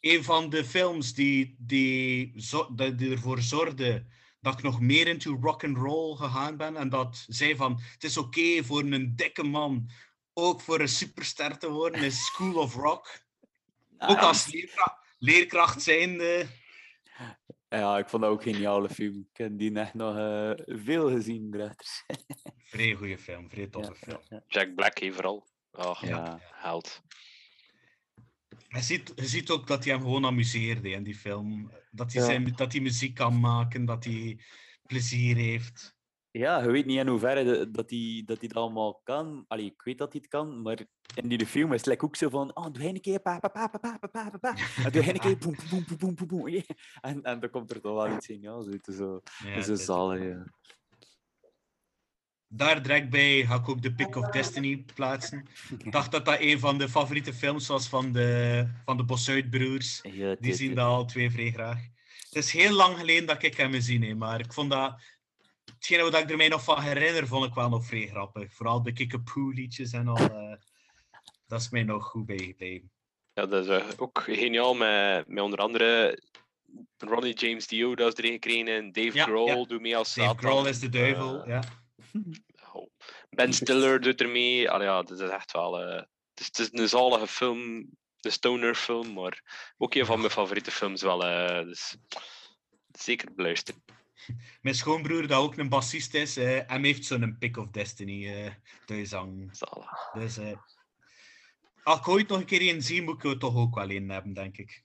een van de films die, die, zo, die, die ervoor zorgde dat ik nog meer into rock and roll gegaan ben. En dat zei van, het is oké voor een dikke man ook voor een superster te worden, is School of Rock. Ook als leerkracht, leerkracht zijnde
Ja, ik vond dat ook een geniale film. Ik heb die echt nog eh, veel gezien erachter.
Vrij goede film, vrij toffe film.
Jack Black hier vooral. Oh,
Ja.
held.
Je ziet, je ziet ook dat hij hem gewoon amuseerde in die film. Dat hij, zijn, dat hij muziek kan maken, dat hij plezier heeft
ja, je weet niet in hoe ver dat hij dat, die dat allemaal kan. Allee, ik weet dat hij het kan, maar in die film is het like ook zo van... Oh, doe een keer, pa, pa, pa, pa, pa, pa, pa, En doe een keer, boom boom boom boom boom. En, en dan komt er toch wel iets in, ja. Zo, zo,
ja,
zo zalig, ja.
Daar direct bij ga ik ook de Pick of Destiny plaatsen. Ik dacht dat dat een van de favoriete films was van de, van de Bossuit-broers. Die zien dat al twee vrij graag. Het is heel lang geleden dat ik hem gezien heb, maar ik vond dat Hetgene wat ik er mij nog van herinner, vond ik wel nog vrij grappig. Vooral de Kickapoo-liedjes en al. eh, dat is mij nog goed bijgebleven.
Ja, dat is eh, ook geniaal met, met onder andere Ronnie James Dio, dat is erin gekregen. En Dave
Ja,
Grohl
ja.
doet mee als
Dave
Satan.
Grohl is de duivel,
Eh,
ja.
oh. Ben Stiller doet er mee. Allee, ja, dat is echt wel... het, is, het is een zalige film, een stoner film, maar ook een van mijn favoriete films wel. dus zeker beluisteren.
Mijn schoonbroer, dat ook een bassist is, eh hem heeft zo'n Pick of Destiny eh thuis hangen. Dus eh, als ik ooit nog een keer een zie, moet ik er toch ook wel een hebben, denk ik.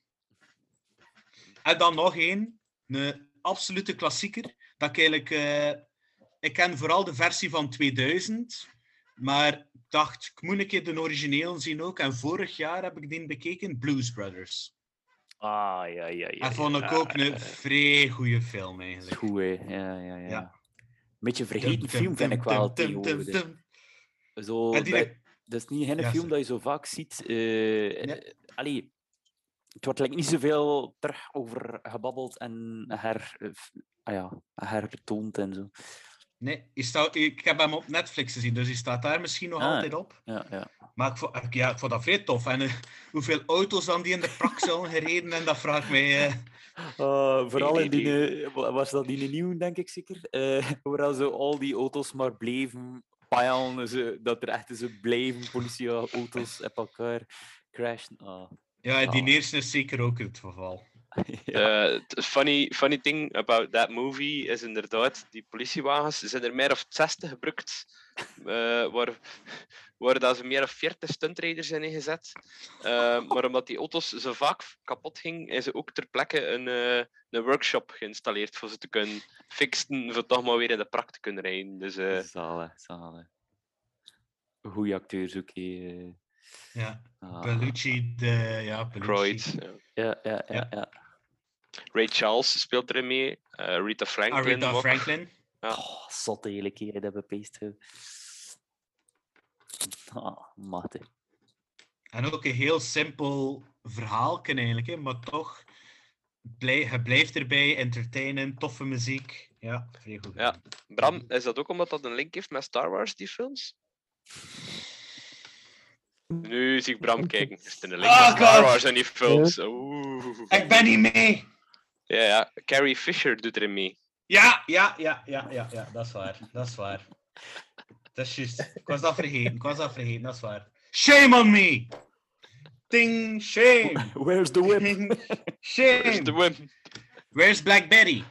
En dan nog één, een absolute klassieker. Dat ik eigenlijk... ik ken vooral de versie van 2000, maar ik dacht, ik moet een keer de origineel zien ook. En vorig jaar heb ik die bekeken, Blues Brothers.
Ah, ja, ja, ja.
En vond ik ook een
eh,
vrij goede film, eigenlijk.
Goed, hè. Ja, ja, ja.
Ja.
Een beetje een vergeten film, vind ik wel, tegenwoordig.
dum.
Zo, dat, dat is niet geen
Ja,
film dat je zo vaak ziet. eh eh, allee, het wordt like, niet zoveel terug over gebabbeld en her, eh, ah ja, hertoond en zo.
Nee, staat, ik heb hem op Netflix gezien, dus die staat daar misschien nog
Ah,
altijd op.
Ja, ja.
Maar ik vond, ik- ja, ik vond dat vrij tof. En eh, hoeveel auto's dan die in de prak gereden, en dat vraagt mij... eh,
Uh, vooral in die,
die-
wa- was dat die nieuw, denk ik zeker. eh waar zo al die auto's maar bleven pijlen, dat er echt zo blijven politieauto's op elkaar crashen. Ah.
ja, die
Ah.
eerste is zeker ook het geval.
The the funny, funny thing about that movie is inderdaad, die politiewagens zijn er meer of 60 gebruikt, eh, waar, waar dat ze meer of 40 stuntrijders zijn ingezet. Eh, maar omdat die auto's zo vaak kapot gingen, is er ook ter plekke een, eh, een workshop geïnstalleerd voor ze te kunnen fixen, voor toch maar weer in de prak te kunnen rijden. Dus, eh,
Zalig, zalig. Goeie acteurs ook. eh.
Ja,
Ah.
Bellucci, de... Ja, Bellucci.
Croyd, ja.
Ja, ja, ja. ja.
Ray Charles speelt erin mee, eh, Rita Franklin.
Aretha
ook.
Franklin.
Ja.
Oh, zot eigenlijk keer dat bepeest. hè. Ah, mate.
En ook een heel simpel verhaal eigenlijk, hè, maar toch... Blij, je blijft erbij, entertainen, toffe muziek. Ja, vrij goed.
Ja, Bram, is dat ook omdat dat een link heeft met Star Wars, die films? Nu zie ik Bram kijken. Is er een link
Ah,
met Star
God.
Wars en die films? Oeh.
Ik ben niet mee!
Ja, ja. Carrie Fisher doet erin mee.
Ja, ja, ja, ja, ja, ja, dat is waar. Dat is waar. Dat is juist. Ik was dat vergeten. Ik was dat vergeten, dat is waar. Shame on me! Ding, shame!
Where's the whip?
Shame!
Where's the whip?
Where's Black Betty?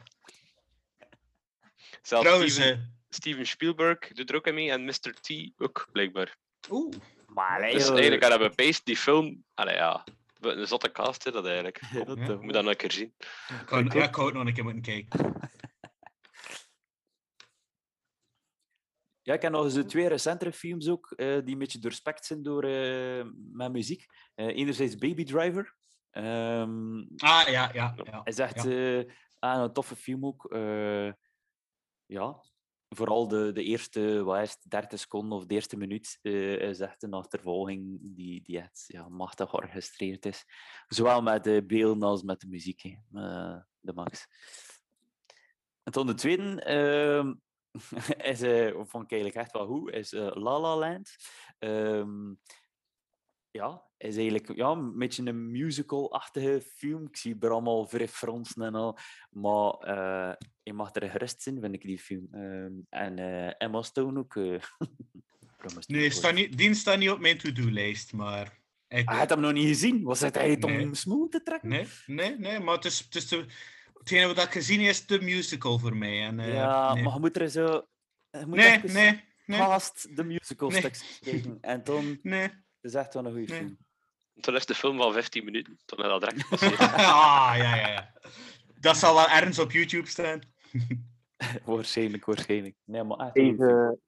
Zelfs Steven, Steven Spielberg doet er ook in mee en Mr. T ook, blijkbaar.
Oeh.
Maar
Dus eigenlijk hadden we Pace die film... Allee, ja. Wat Een zotte cast, hè, dat eigenlijk.
Ja.
Moet dat nog een keer zien.
Ik wou, ja, ik wou ook nog een keer moeten kijken.
Ja, ik heb nog eens de twee recentere films ook, eh, die een beetje doorspekt zijn door eh, met muziek. Eh, enerzijds Baby Driver. Ehm,
Ah, ja, ja. ja
is echt
ja.
eh, ah, een toffe film ook. Eh, ja, vooral de, de eerste wat is het, 30 seconden of de eerste minuut eh, is echt een achtervolging die, die echt ja, machtig georchestreerd is. Zowel met de beelden als met de muziek. Eh, de max. En dan de tweede ehm, is, eh, vond ik eigenlijk echt wel goed, is La La Land. Ehm, ja, is eigenlijk ja, een beetje een musical-achtige film. Ik zie er allemaal vrij fronsen en al. Maar je mag er gerust in, vind ik, die film. Ehm, en eh, Emma Stone ook. eh,
Nee, staat niet, die staat niet op mijn to-do-lijst, maar... Ik,
Ah, je hebt hem nog niet gezien? Was het hij om
Nee.
smooth te trekken?
Nee, nee, nee, maar het is, het is de- Hetgene wat ik gezien heb, is de musical voor mij. En, eh,
ja,
nee.
maar je moet er zo... moet
Nee, nee, nee.
Past de musical
Nee.
stukjes kijken. En dan...
Nee.
Het is echt wel een goede
Nee.
film.
Toen is de film wel 15 minuten. Toen is dat direct gepasseerd.
ah, ja, ja, ja. Dat zal wel ergens op YouTube staan.
waarschijnlijk, waarschijnlijk. Nee, maar echt.
Even.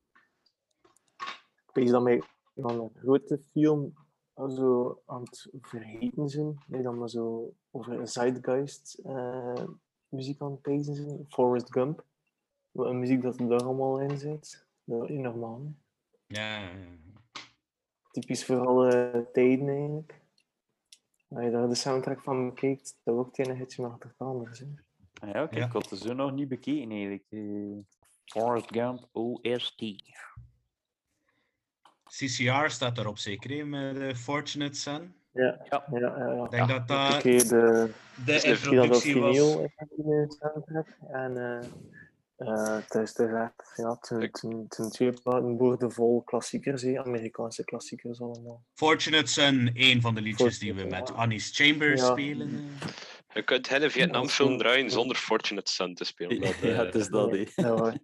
Ik weet dat mij van een grote film zo aan het vergeten zijn. Nee, dan maar zo over een Zeitgeist eh, muziek aan het pezen zijn. Forrest Gump. Wat een muziek dat er daar allemaal in zit. Dat is normaal.
ja, ja.
Typisch voor alle tijden eigenlijk. Als je daar de soundtrack van bekijkt, dat het ene hitje naar het anders. Hè.
Ah Ja, oké,
Ja.
ik had het zo nog niet bekeken eigenlijk. Eh, Forrest Gump OST.
CCR staat erop zeker, hè, met de Fortunate Son.
Ja,
Ja.
ja, ja. ja.
Ik denk dat dat
de,
de
op
introductie was.
de. En eh eh, het is dus echt, ja, het zijn- twee boordevol klassiekers, hè, Amerikaanse klassiekers allemaal.
Fortunate Son, een van de liedjes die we met
ja.
Annie's Chambers
Ja.
spelen. eh.
Je kunt geen Vietnamfilm draaien zonder Fortunate Son te spelen. Dat,
ja,
eh,
het is dat.
Ja.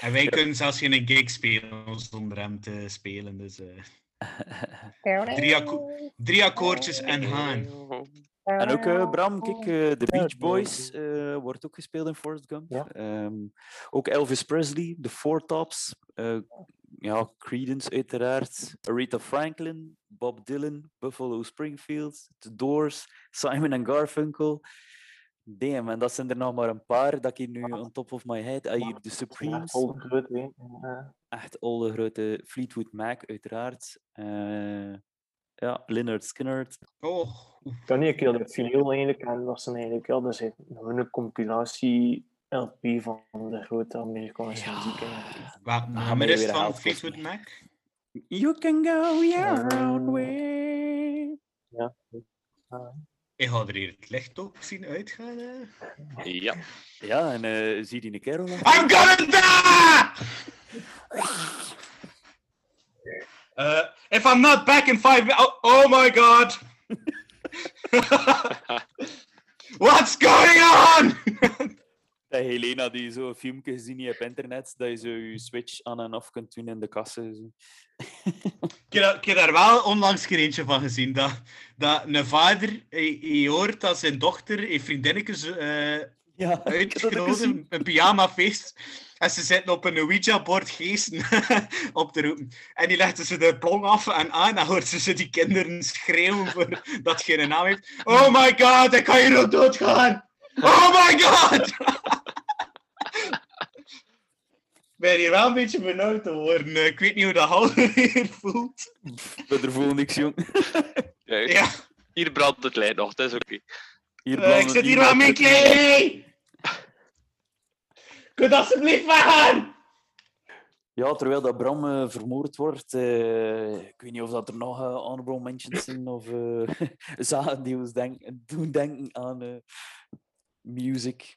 En wij kunnen zelfs geen gig spelen zonder hem te spelen. Dus, eh, drie, akko- drie akkoordjes en gaan.
En ook eh, Bram, kijk, eh, de Beach Boys eh, wordt ook gespeeld in Forrest Gump.
Ja.
Ehm, ook Elvis Presley, de Four Tops, eh, ja, Creedence uiteraard, Aretha Franklin, Bob Dylan, Buffalo Springfield, The Doors, Simon and Garfunkel. Damn, en dat zijn er nog maar een paar dat ik nu on top of my head. Ah, hier de Supremes.
Ja.
echt al de grote Fleetwood Mac uiteraard. Ja, Skynyrd.
Oh,
Ik kan niet een keer dat vinyl eigenlijk, en dat zijn eigenlijk, ja, dat is gewoon een compilatie LP van de grote Amerikaanse muziek.
wat
gaan
het van. Fleetwood Mac?
You can go your own way.
Ja. Ah.
Ik ga er hier het licht ook zien uitgaan.
ja.
Ja, en eh, zie die een kerel nog?
I'm gonna die! Uh, if I'm not back in five minutes, oh, oh my god! What's going on?
Dat Helena die zo een filmpje gezien heeft op internet, dat je zo je switch aan en af kunt doen in de kassen.
Ik, heb, daar- wel onlangs een keer eentje van gezien. Dat, dat een vader, je hoort dat zijn dochter heeft vriendinnetjes eh
Ja,
uitgenodigd, een pyjamafeest. En ze zitten op een Ouija-bord geesten op te roepen. En die legden ze de plong af en aan. En dan hoort ze, ze die kinderen schreeuwen voor dat geen naam heeft. Oh my god, ik ga hier ook doodgaan! Oh my god! Ik ben hier wel een beetje benauwd te worden. Ik weet niet hoe dat halve hier voelt.
Ik er voel niks, jong.
Ja, Hier brandt het licht nog, dat is oké.
Hier
eh, ik zit hier wel kleding! Kun je alsjeblieft weggaan?
Ja, terwijl dat Bram eh, vermoord wordt, eh, ik weet niet of dat er nog eh, honorable mentions zijn of eh, zaken die ons denk, doen denken aan music.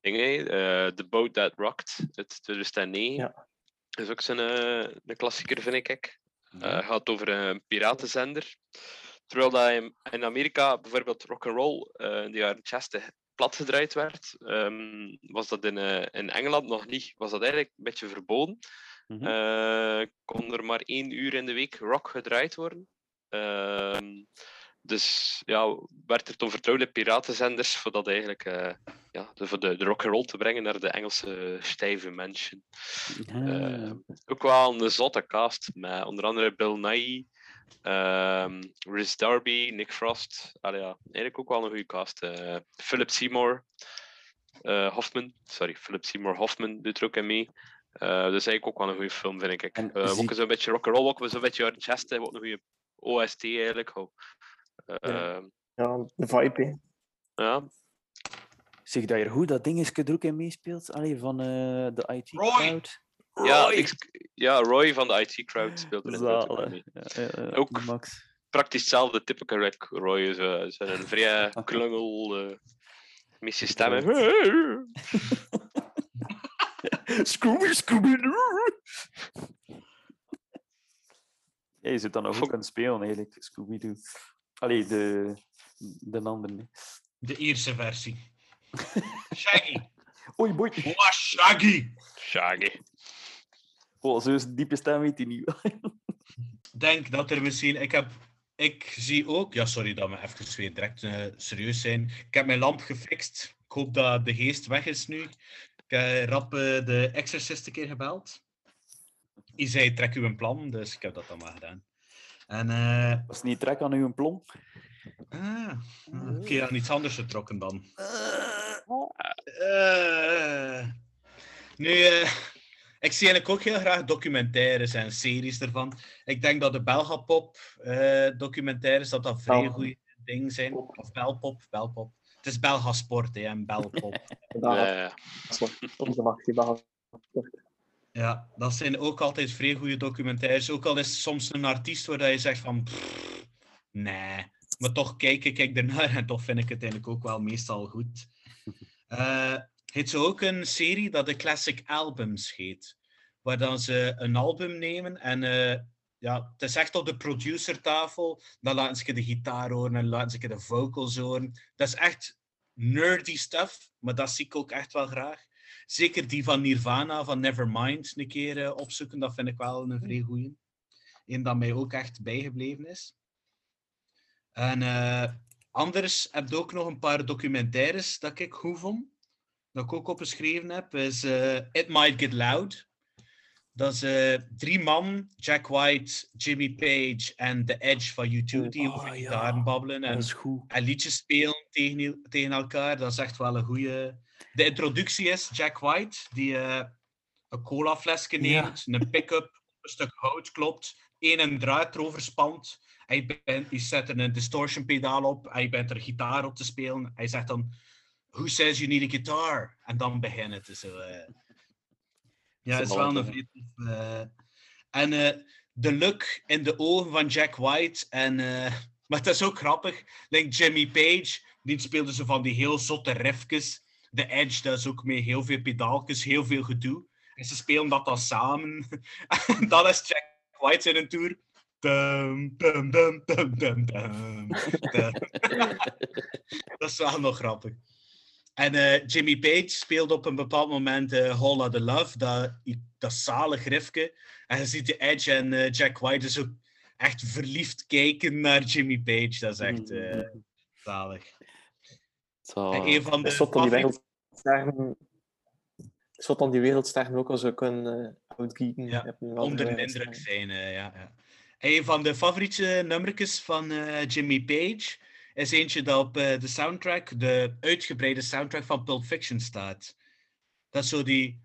Dingen, eh, The Boat That Rocked uit 2009.
Ja.
Dat is ook zo'n eh, een klassieker, vind ik. Eh gaat over een piratenzender. Terwijl dat in, Amerika bijvoorbeeld rock'n'roll eh in de jaren 60 platgedraaid werd, ehm, was dat in, eh, in Engeland nog niet. Was dat eigenlijk een beetje verboden. Eh, kon er maar één uur in de week rock gedraaid worden. Ehm, dus ja, werd er toen vertrouwde piratenzenders voor dat eigenlijk eh, ja, de, voor de, de rock'n'roll te brengen naar de Engelse stijve mensen. Ook wel een zotte cast met onder andere Bill Nye, ehm Rhys Darby, Nick Frost. Allee, ja, eigenlijk ook wel een goede cast. Eh, Philip Seymour eh, Hoffman, sorry, Philip Seymour Hoffman doet er ook in mee. Eh, dus eigenlijk ook wel een goede film, vind ik.
En
Eh,
zie-
ook zo'n beetje rock'n'roll, ook zo'n beetje jaren 60, ook een goede OST eigenlijk. Oh.
Ja. Ja, de vibe,
ja.
Zeg dat je goed dat ding is er ook in meespeelt? Allee, van eh, de IT
Roy!
Ja,
Roy!
ik- ja, Roy van de IT Crowd speelt er inderdaad ook.
Ja, ja, Max.
praktisch hetzelfde type Rick Roy. is eh, is een vrij klungel, eh missie stemmen.
Scooby, Scooby. Ja, je zit dan nog ook aan het spelen, eigenlijk, Scooby-Doo. Allee, de, de andere. nee.
De Ierse versie. Shaggy.
Oei, boy.
Oh, Shaggy.
Shaggy.
Oh, zo'n diepe stem weet hij niet.
denk dat er misschien... Ik, heb, ik zie ook... Ja, sorry dat we even weer direct eh, serieus zijn. Ik heb mijn lamp gefixt. Ik hoop dat de geest weg is nu. Ik heb rap eh, de exorcist een keer gebeld. Die zei, trek u een plan. Dus ik heb dat dan maar gedaan. En... eh,
Was niet trek aan uw plom?
Ah, oké, aan iets anders getrokken dan. Eh, nu, eh, ik zie eigenlijk ook heel graag documentaires en series ervan. Ik denk dat de Belgapop eh documentaires dat dat vrij goede dingen zijn. Of Belpop, Belpop. Het is Belga Sport, hè, en Belpop.
Ja, mag-
Ja, dat zijn ook altijd vrij goede documentaires. Ook al is het soms een artiest waar dat je zegt van... pff, nee. Maar toch kijk ik kijk ernaar en toch vind ik het eigenlijk ook wel meestal goed. Eh het is ook een serie dat de Classic Albums heet. Waar dan ze een album nemen en... eh, ja, het is echt op de producertafel. Dan laten ze de gitaar horen en laten ze de vocals horen. Dat is echt nerdy stuff, maar dat zie ik ook echt wel graag. Zeker die van Nirvana, van Nevermind, een keer eh, opzoeken. Dat vind ik wel een vrij goeie. Eén dat mij ook echt bijgebleven is. En eh, anders heb je ook nog een paar documentaires dat ik goed vond. Dat ik ook opgeschreven heb. Is eh, It Might Get Loud. Dat is eh, drie man, Jack White, Jimmy Page en The Edge van U2, die over gitaren babbelen en, en liedjes spelen tegen, tegen elkaar. Dat is echt wel een goede. De introductie is Jack White, die eh, een colaflesje neemt, een pick-up, een stuk hout klopt, één een draad erover spant. Hij, bent, hij zet er een distortion pedaal op, hij bent er gitaar op te spelen. Hij zegt dan, who says you need a guitar? En dan beginnen het zo. eh. Ja, het is wel een vrij tof, eh, En eh, de look in de ogen van Jack White. En, eh, maar het is ook grappig. Like Jimmy Page, die speelde zo van die heel zotte riffjes. The Edge, dat is ook met heel veel pedaaltjes, heel veel gedoe. En ze spelen dat dan samen. en dan is Jack White in een tour. Dum, dum, dum, dum, dum, dum, dum. dat is wel nog grappig. En eh, Jimmy Page speelde op een bepaald moment eh Holla the Love, dat, dat zalig riffje. En je ziet de Edge en eh, Jack White dus ook echt verliefd kijken naar Jimmy Page. Dat is echt eh, zalig. En een van de
Is dat dan die
favoriete-
wereldsterren... Is dat dan die wereldsterren ook als ook een uh?
Ja, onder de
een
indruk zijn. ja, ja. Een van de favoriete nummertjes van eh, Jimmy Page is eentje dat op eh, de soundtrack, de uitgebreide soundtrack van Pulp Fiction staat. Dat is zo die.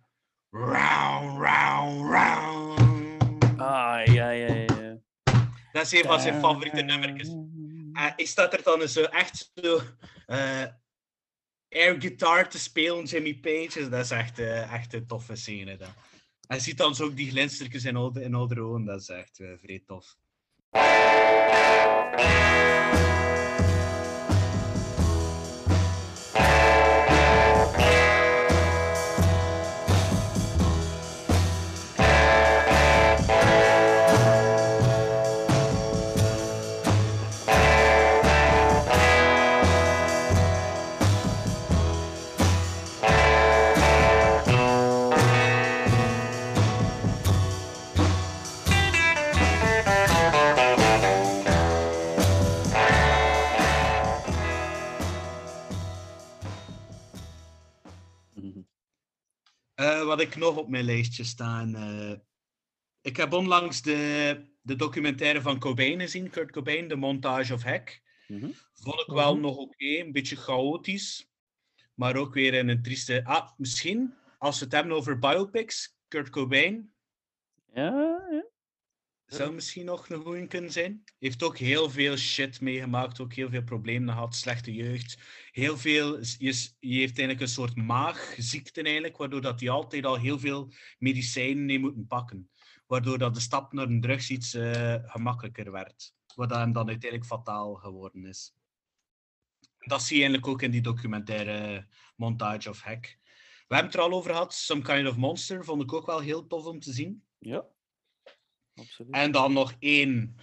Round, round, round.
Ah, ja, ja, ja.
Dat is een van zijn favoriete nummertjes. En hij staat er dan zo echt zo. eh, air guitar te spelen, Jimmy Page. Dat is echt, eh, echt een toffe scène. Dat. Hij ziet dan zo ook die glinstertjes in al de, in al de ogen. Dat is echt vrij tof. Wat ik nog op mijn lijstje staan. eh, ik heb onlangs de, de documentaire van Cobain gezien, Kurt Cobain, de Montage of Heck. Vond ik wel nog oké, een beetje chaotisch. Maar ook weer in een trieste. Ah, misschien als we het hebben over biopics, Kurt Cobain.
Ja, ja.
Zou misschien nog een goeie kunnen zijn. Heeft ook heel veel shit meegemaakt, ook heel veel problemen gehad, slechte jeugd. Heel veel, je, je heeft eigenlijk een soort maagziekte eigenlijk, waardoor dat hij altijd al heel veel medicijnen heeft moeten pakken. Waardoor dat de stap naar een drugs iets eh, gemakkelijker werd. Wat hem dan uiteindelijk fataal geworden is. Dat zie je eigenlijk ook in die documentaire Montage of Hack. We hebben het er al over gehad. Some Kind of Monster vond ik ook wel heel tof om te zien.
Ja, absoluut.
En dan nog één.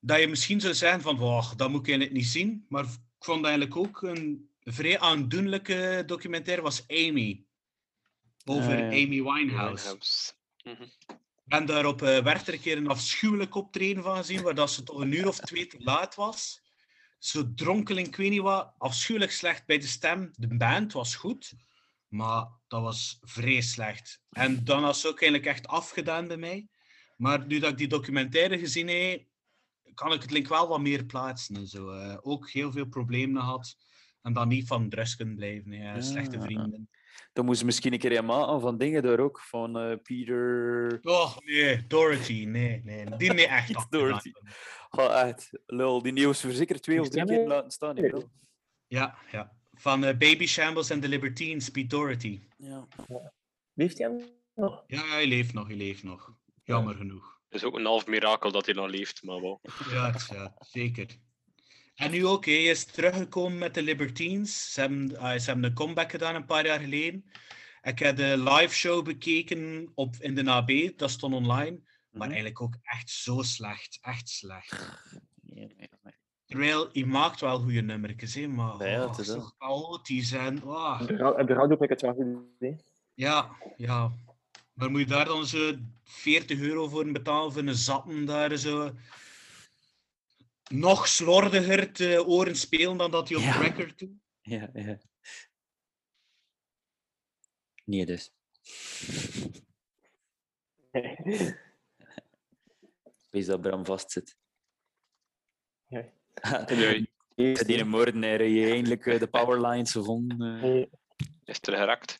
Dat je misschien zou zeggen van, wow, dat moet ik eigenlijk niet zien. Maar ik vond eigenlijk ook een vrij aandoenlijke documentaire was Amy. Over
Ah.
Amy Winehouse. Ik ben daar op uh, Werchter een keer een afschuwelijk optreden van gezien, waar dat ze toch een uur of twee te laat was. Zo dronkeling, ik weet niet wat, afschuwelijk slecht bij de stem. De band was goed, maar dat was vrij slecht. En dan was ze ook eigenlijk echt afgedaan bij mij. Maar nu dat ik die documentaire gezien heb, kan ik het link wel wat meer plaatsen. En zo. eh. ook heel veel problemen gehad. En dan niet van drugs kunnen blijven. hè.
Ja.
Slechte vrienden.
Dan moesten ze misschien een keer een maken van dingen daar ook. Van eh, Peter...
Oh, nee. Dorothy. Nee, nee. Die niet echt.
Dorothy. Ga echt. Lul, die nieuws verzekerd twee of drie keer laten staan. hè, bro.
Ja, ja. Van eh, Baby Shambles en The Libertines, Pete Doherty.
Ja.
Leeft hij hem nog?
Ja, hij leeft nog, hij leeft nog. Jammer genoeg.
Het is ook een half mirakel dat hij nog leeft, maar wel.
Ja, ja zeker. En nu ook, hij is teruggekomen met de Libertines. Ze hebben, ah, ze hebben een comeback gedaan een paar jaar geleden. Ik heb de live show bekeken op, in de AB, dat stond online. Maar
Mhm.
eigenlijk ook echt zo slecht. Echt slecht.
Nee, nee, nee.
Terwijl, hij maakt wel goede nummertjes, hè, maar
Ja,
oh,
het is
zo
wel.
chaotisch en... ah.
De de radio heb ik het wel goed idee.
Ja, ja. Maar moet je daar dan zo 40 euro voor betalen voor een zappen daar zo nog slordiger te oren spelen dan dat hij op
Ja.
record doet?
Ja, ja. Nee, dus. Wees dat Bram vastzit.
Ja.
Die moordenaar je eindelijk eh, de powerlines gevonden. eh.
Is er geraakt.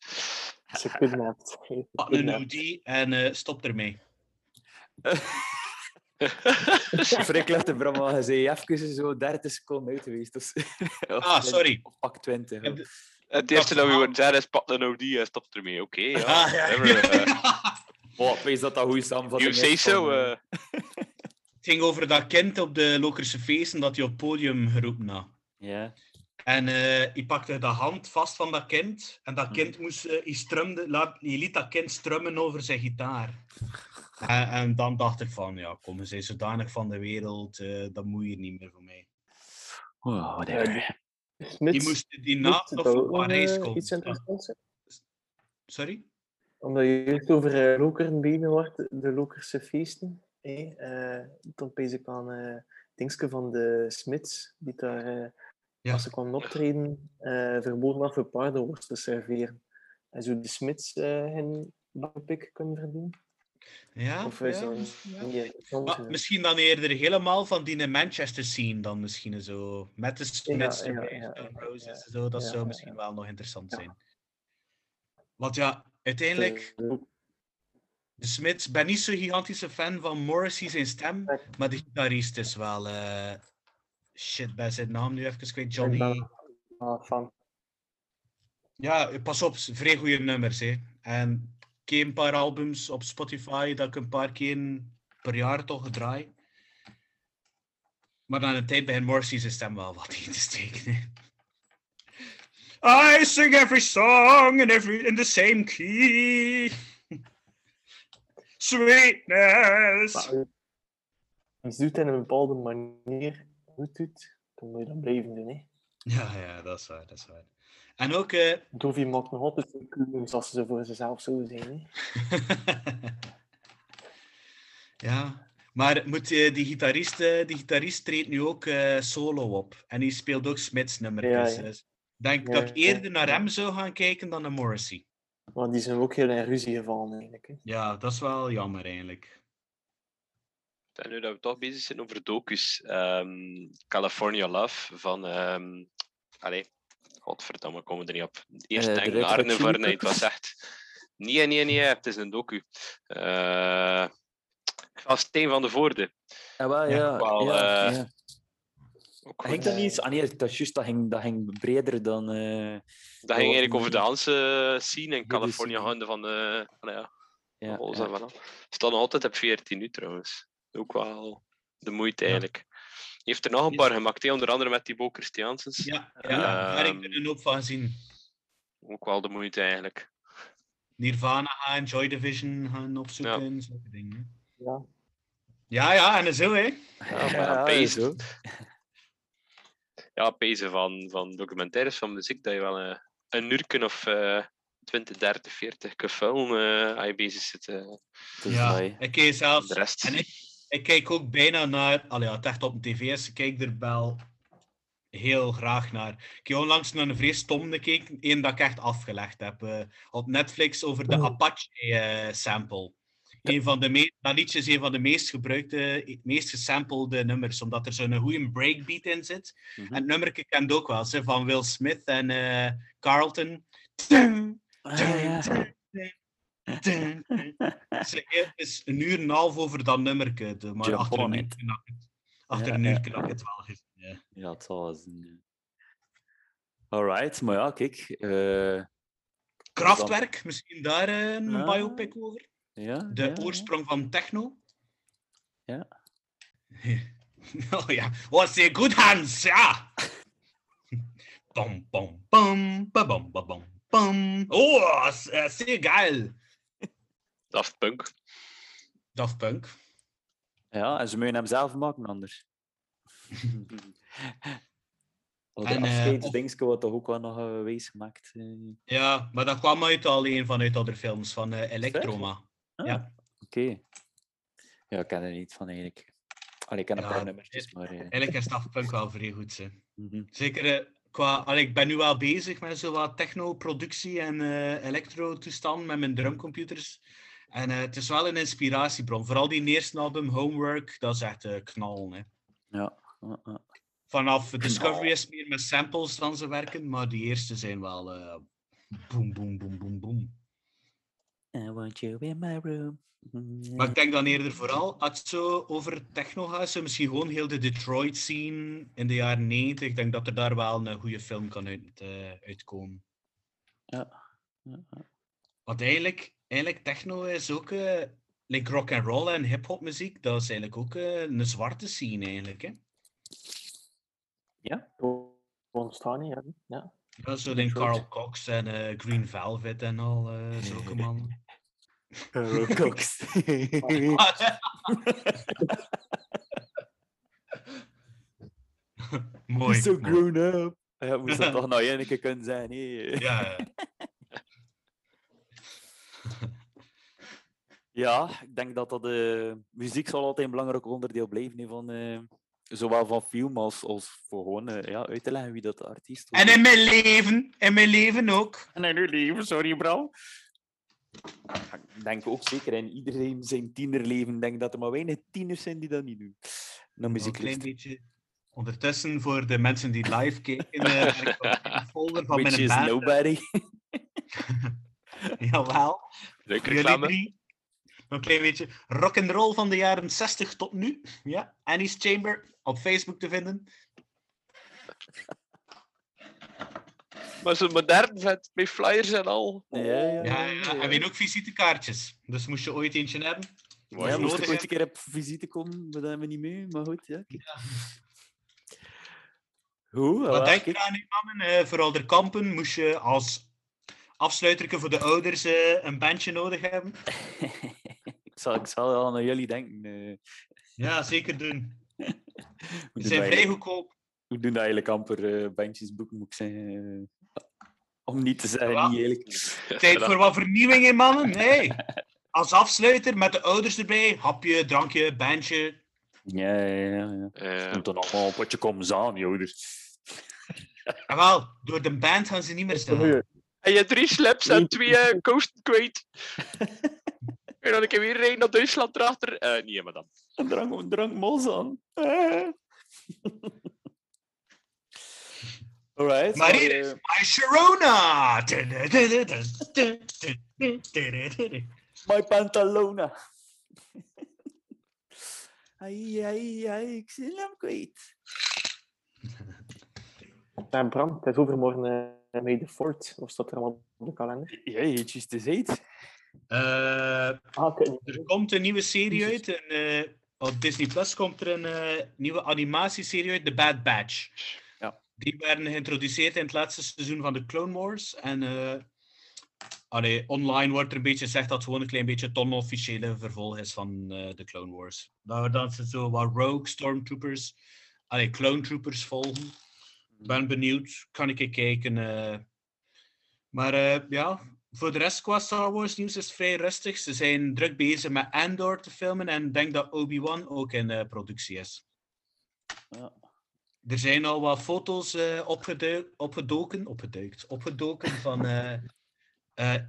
Ze kidnapt.
Pak een OD en eh, stop ermee.
Vrij klechte Bram al gezegd, even zo 30 seconden uit geweest. Dus.
Ah,
20,
sorry.
Of pak 20.
Heb de-
Het eerste dat we horen zeggen is pak een OD en stopt ermee. Oké, ja.
Ah, ja.
eh.
Oh, wees dat dat goede samenvatting
You say so.
eh,
eh.
Het ging over dat kind op de Lokerse feesten dat hij op het podium geroepen had.
Ja.
En eh hij pakte de hand vast van dat kind. En dat kind moest, eh, hij, strumde, laat, hij liet dat kind strummen over zijn gitaar. En, en dan dacht ik van, ja, kom, ze zijn zodanig van de wereld, eh, dat moet je niet meer voor mij.
Oh, whatever.
Die moest die nacht nog van Parijs komen. Sorry?
Omdat je het over uh, Lokeren wordt, de Lokerse feesten. Hey, eh dan pees ik aan eh Dingske van de Smits, die daar, eh,
Ja.
als ze kwamen optreden, eh verboden had voor paardenworst te serveren. En zo de Smits eh hun bakpik kunnen verdienen.
Ja,
Of
ja, ja. Maar misschien dan eerder helemaal van die Manchester scene dan misschien zo. Met de Smiths,
ja,
de
ja,
Stone Roses en zo. Dat
ja,
zou
ja,
misschien wel nog interessant zijn. Want ja, uiteindelijk... De Smiths, ik ben niet zo'n gigantische fan van Morrissey zijn stem, maar de gitarist is wel... eh, Shit, bij zijn naam nu even kwijt. Johnny...
Van.
Ja, pas op, vrij goede nummers. Hè. En ik heb een paar albums op Spotify dat ik een paar keer per jaar toch draai. Maar na een tijd begint Morrissey zijn stem wel wat in te steken. hè. I sing every song in, every, in the same key. Sweetness.
Je het doet in een bepaalde manier goed doet, dan moet je dat blijven doen. Hè.
Ja, ja, dat is waar, dat is waar. En ook... eh
Dovi maakt nog altijd keuzes als ze voor zichzelf zo zijn. Hè.
Ja, maar moet, eh, die, gitarist, eh, die gitarist treedt nu ook eh, solo op. En die speelt ook Smits nummertjes.
Ja, ja.
Dus ik denk
Ja,
dat ik eerder naar hem zou gaan kijken dan naar Morrissey.
Maar die zijn ook heel in ruzie gevallen eigenlijk. Hè.
Ja, dat is wel jammer eigenlijk.
En nu dat we toch bezig zijn over docus. ehm, California Love van... ehm allee, godverdamme, we komen er niet op. Eerst
Eh,
denk
de
ik naar Arne nee, het was echt... Nee, nee, nee, het is een docu. Eh van Steen van de Voorde.
Ja, wel, ja.
wel,
ja, ja.
ook
Ging dat niet? Ah nee, dat, is juist, dat, ging, dat ging breder dan...
Dat ging eigenlijk over de Hanse scene in California, gaande van de... allee, ja,
Ja, ja.
en van al. Staat nog altijd op 14 nu trouwens. Ook wel de moeite eigenlijk. Je heeft er nog een paar gemaakt, hè, onder andere met die Bo Christiansens.
Ja, ja daar heb ik er een hoop van gezien.
Ook wel de moeite eigenlijk.
Nirvana gaan, Joy Division gaan opzoeken,
Ja.
zulke dingen.
Ja.
Ja, ja, en zo, hè.
Ja, maar
Ja,
ja,
zo.
ja, pezen van, van documentaires van muziek, dat je wel eh, een uur of eh 20, 30, 40 kunt filmen als je bezig zit. eh.
Ja, ik zelfs.
De rest.
En ik, ik kijk ook bijna naar. Allee, ja, het echt op een tv is, ik kijk er wel heel graag naar. Ik heb onlangs naar een vrees stom gekeken, één dat ik echt afgelegd heb. eh, op Netflix over de Apache-sample. Een van de me- dat liedje is een van de meest gebruikte, meest gesampelde nummers, omdat er zo'n goede breakbeat in zit. En het nummer kent ook wel, ze, van Will Smith en eh, Carlton. Ze- Het is een uur en een half over dat nummerke, de- maar
Jump
achter een uur kan ik het, achter
Ja,
een uur kan ik het wel gezien. Ja.
Ja, het zal wel zijn. Alright, maar ja, kijk. eh,
Kraftwerk, misschien daar een
Ja.
biopic over.
Ja,
De
ja,
oorsprong van techno.
Ja.
oh ja, was in good hands, ja! Bam, bam, bam, ba, bam, ba, bam, bam. Oh, eh, sehr geil!
Daft Punk.
Daft Punk.
Ja, en ze moeten hem zelf maken anders. Oh, de
En, eh,
afscheidsdingske wordt toch ook wel nog uh, wees gemaakt. eh.
Ja, maar dat kwam uit alleen vanuit andere films, van eh Electroma.
Ah,
Ja.
Oké. Ja, ik ken er niet van eigenlijk. Allee, ik ken een
Ja,
paar nummertjes, maar... eh,
Eigenlijk is Daft Punk wel vrij goed. Hè.
mhm.
Zeker eh, qua. allee, ik ben nu wel bezig met zo wat techno-productie en eh elektro-toestand met mijn drumcomputers. En eh, het is wel een inspiratiebron. Vooral die eerste album, Homework, dat is echt eh knal. Hè.
Ja.
Vanaf Discovery is meer met samples dan ze werken, maar die eerste zijn wel. eh boom, boom, boom, boom, boom.
I want you in my room. Mm,
Maar ik denk dan eerder vooral, als het zo over techno gaat, misschien gewoon heel de Detroit scene in de jaren 90. Ik denk dat er daar wel een goede film kan uit, eh, uitkomen.
Ja. ja, ja.
Want eigenlijk, eigenlijk techno is ook eh like rock and roll en hip-hop muziek. Dat is eigenlijk ook eh, een zwarte scene eigenlijk. Hè?
Ja?
Ontstaan niet, hè? Ja.
Ja, zo denk Carl Cox en eh, Green Velvet en al eh, zulke mannen.
Carl Cox.
mooi.
He's so
mooi.
grown up. Ja, moest dat toch nou één keer kunnen zijn, hè?
Ja, ja.
Ik denk dat dat eh, muziek zal altijd een belangrijk onderdeel blijven van eh, zowel van film als, als voor gewoon eh, ja, uit te leggen wie dat de artiest was.
En in mijn leven, in mijn leven ook.
En in uw leven, sorry bro. Ik denk ook zeker in iedereen zijn tienerleven, denk dat er maar weinig tieners zijn die dat niet doen. Naar
Een
muziek
klein beetje. Ondertussen, voor de mensen die live kijken, ben ik een folder van
Which
mijn
is
band.
nobody.
Jawel.
Leuke
Jullie
reclame.
drie. Een klein beetje rock and roll van de jaren 60 tot nu. Ja, Annie's Chamber op Facebook te vinden.
Maar zo modern vet, met flyers en al.
Ja, ja,
Ja, ja, en we hebben ook visitekaartjes. Dus moest je ooit eentje hebben.
Ja, moest ik ooit een keer op visite komen, maar dat hebben we niet mee. Maar goed, ja. Kijk.
Wat denk je aan, mannen? Eh, voor Kampen moest je als afsluiterke voor de ouders eh, een bandje nodig hebben.
ik, zal, ik zal wel naar jullie denken. eh.
Ja, zeker doen. Ze zijn vrij goedkoop.
Hoe doen dat eigenlijk amper eh bandjes boeken, moet ik zeggen. om niet te zeggen,
Ja.
niet eigenlijk.
Tijd voor wat vernieuwing, hè, mannen? Nee. Als afsluiter met de ouders erbij. Hapje, drankje, bandje.
Ja, ja, ja.
Eh,
Komt dan allemaal op wat je komt aan, joh. Dus.
Jawel, door de band gaan ze niet meer staan.
En je drie slips en twee eh, coast kwijt. en dan een keer weer rijden naar Duitsland erachter. Eh nee, maar dan.
Een drank, een drank mos aan. Eh. Alright.
Maar hier
eh,
is My Sharona!
My Pantalona. Ai, ai, ai, ik zit hem kwijt.
Ja, Bram, het is overmorgen uh, May the Fort. Of staat er allemaal op de kalender?
Ja, je hebt juist gezegd.
Eh,
Ah,
er komt een nieuwe serie uit. En, eh, op Disney Plus komt er een eh, nieuwe animatieserie uit, The Bad Batch.
Ja.
Die werden geïntroduceerd in het laatste seizoen van de Clone Wars. En eh, allee, online wordt er een beetje gezegd dat het gewoon een klein beetje het onofficiële vervolg is van eh, de Clone Wars. Dat, dat ze zo wat rogue stormtroopers, allee, clone troopers volgen. Ben benieuwd. Kan ik een kijken. eh. Maar eh, ja, voor de rest qua Star Wars nieuws is het vrij rustig. Ze zijn druk bezig met Andor te filmen en ik denk dat Obi-Wan ook in eh, productie is.
Ja.
Er zijn al wat foto's opgedoken, opgeduikt, opgedoken van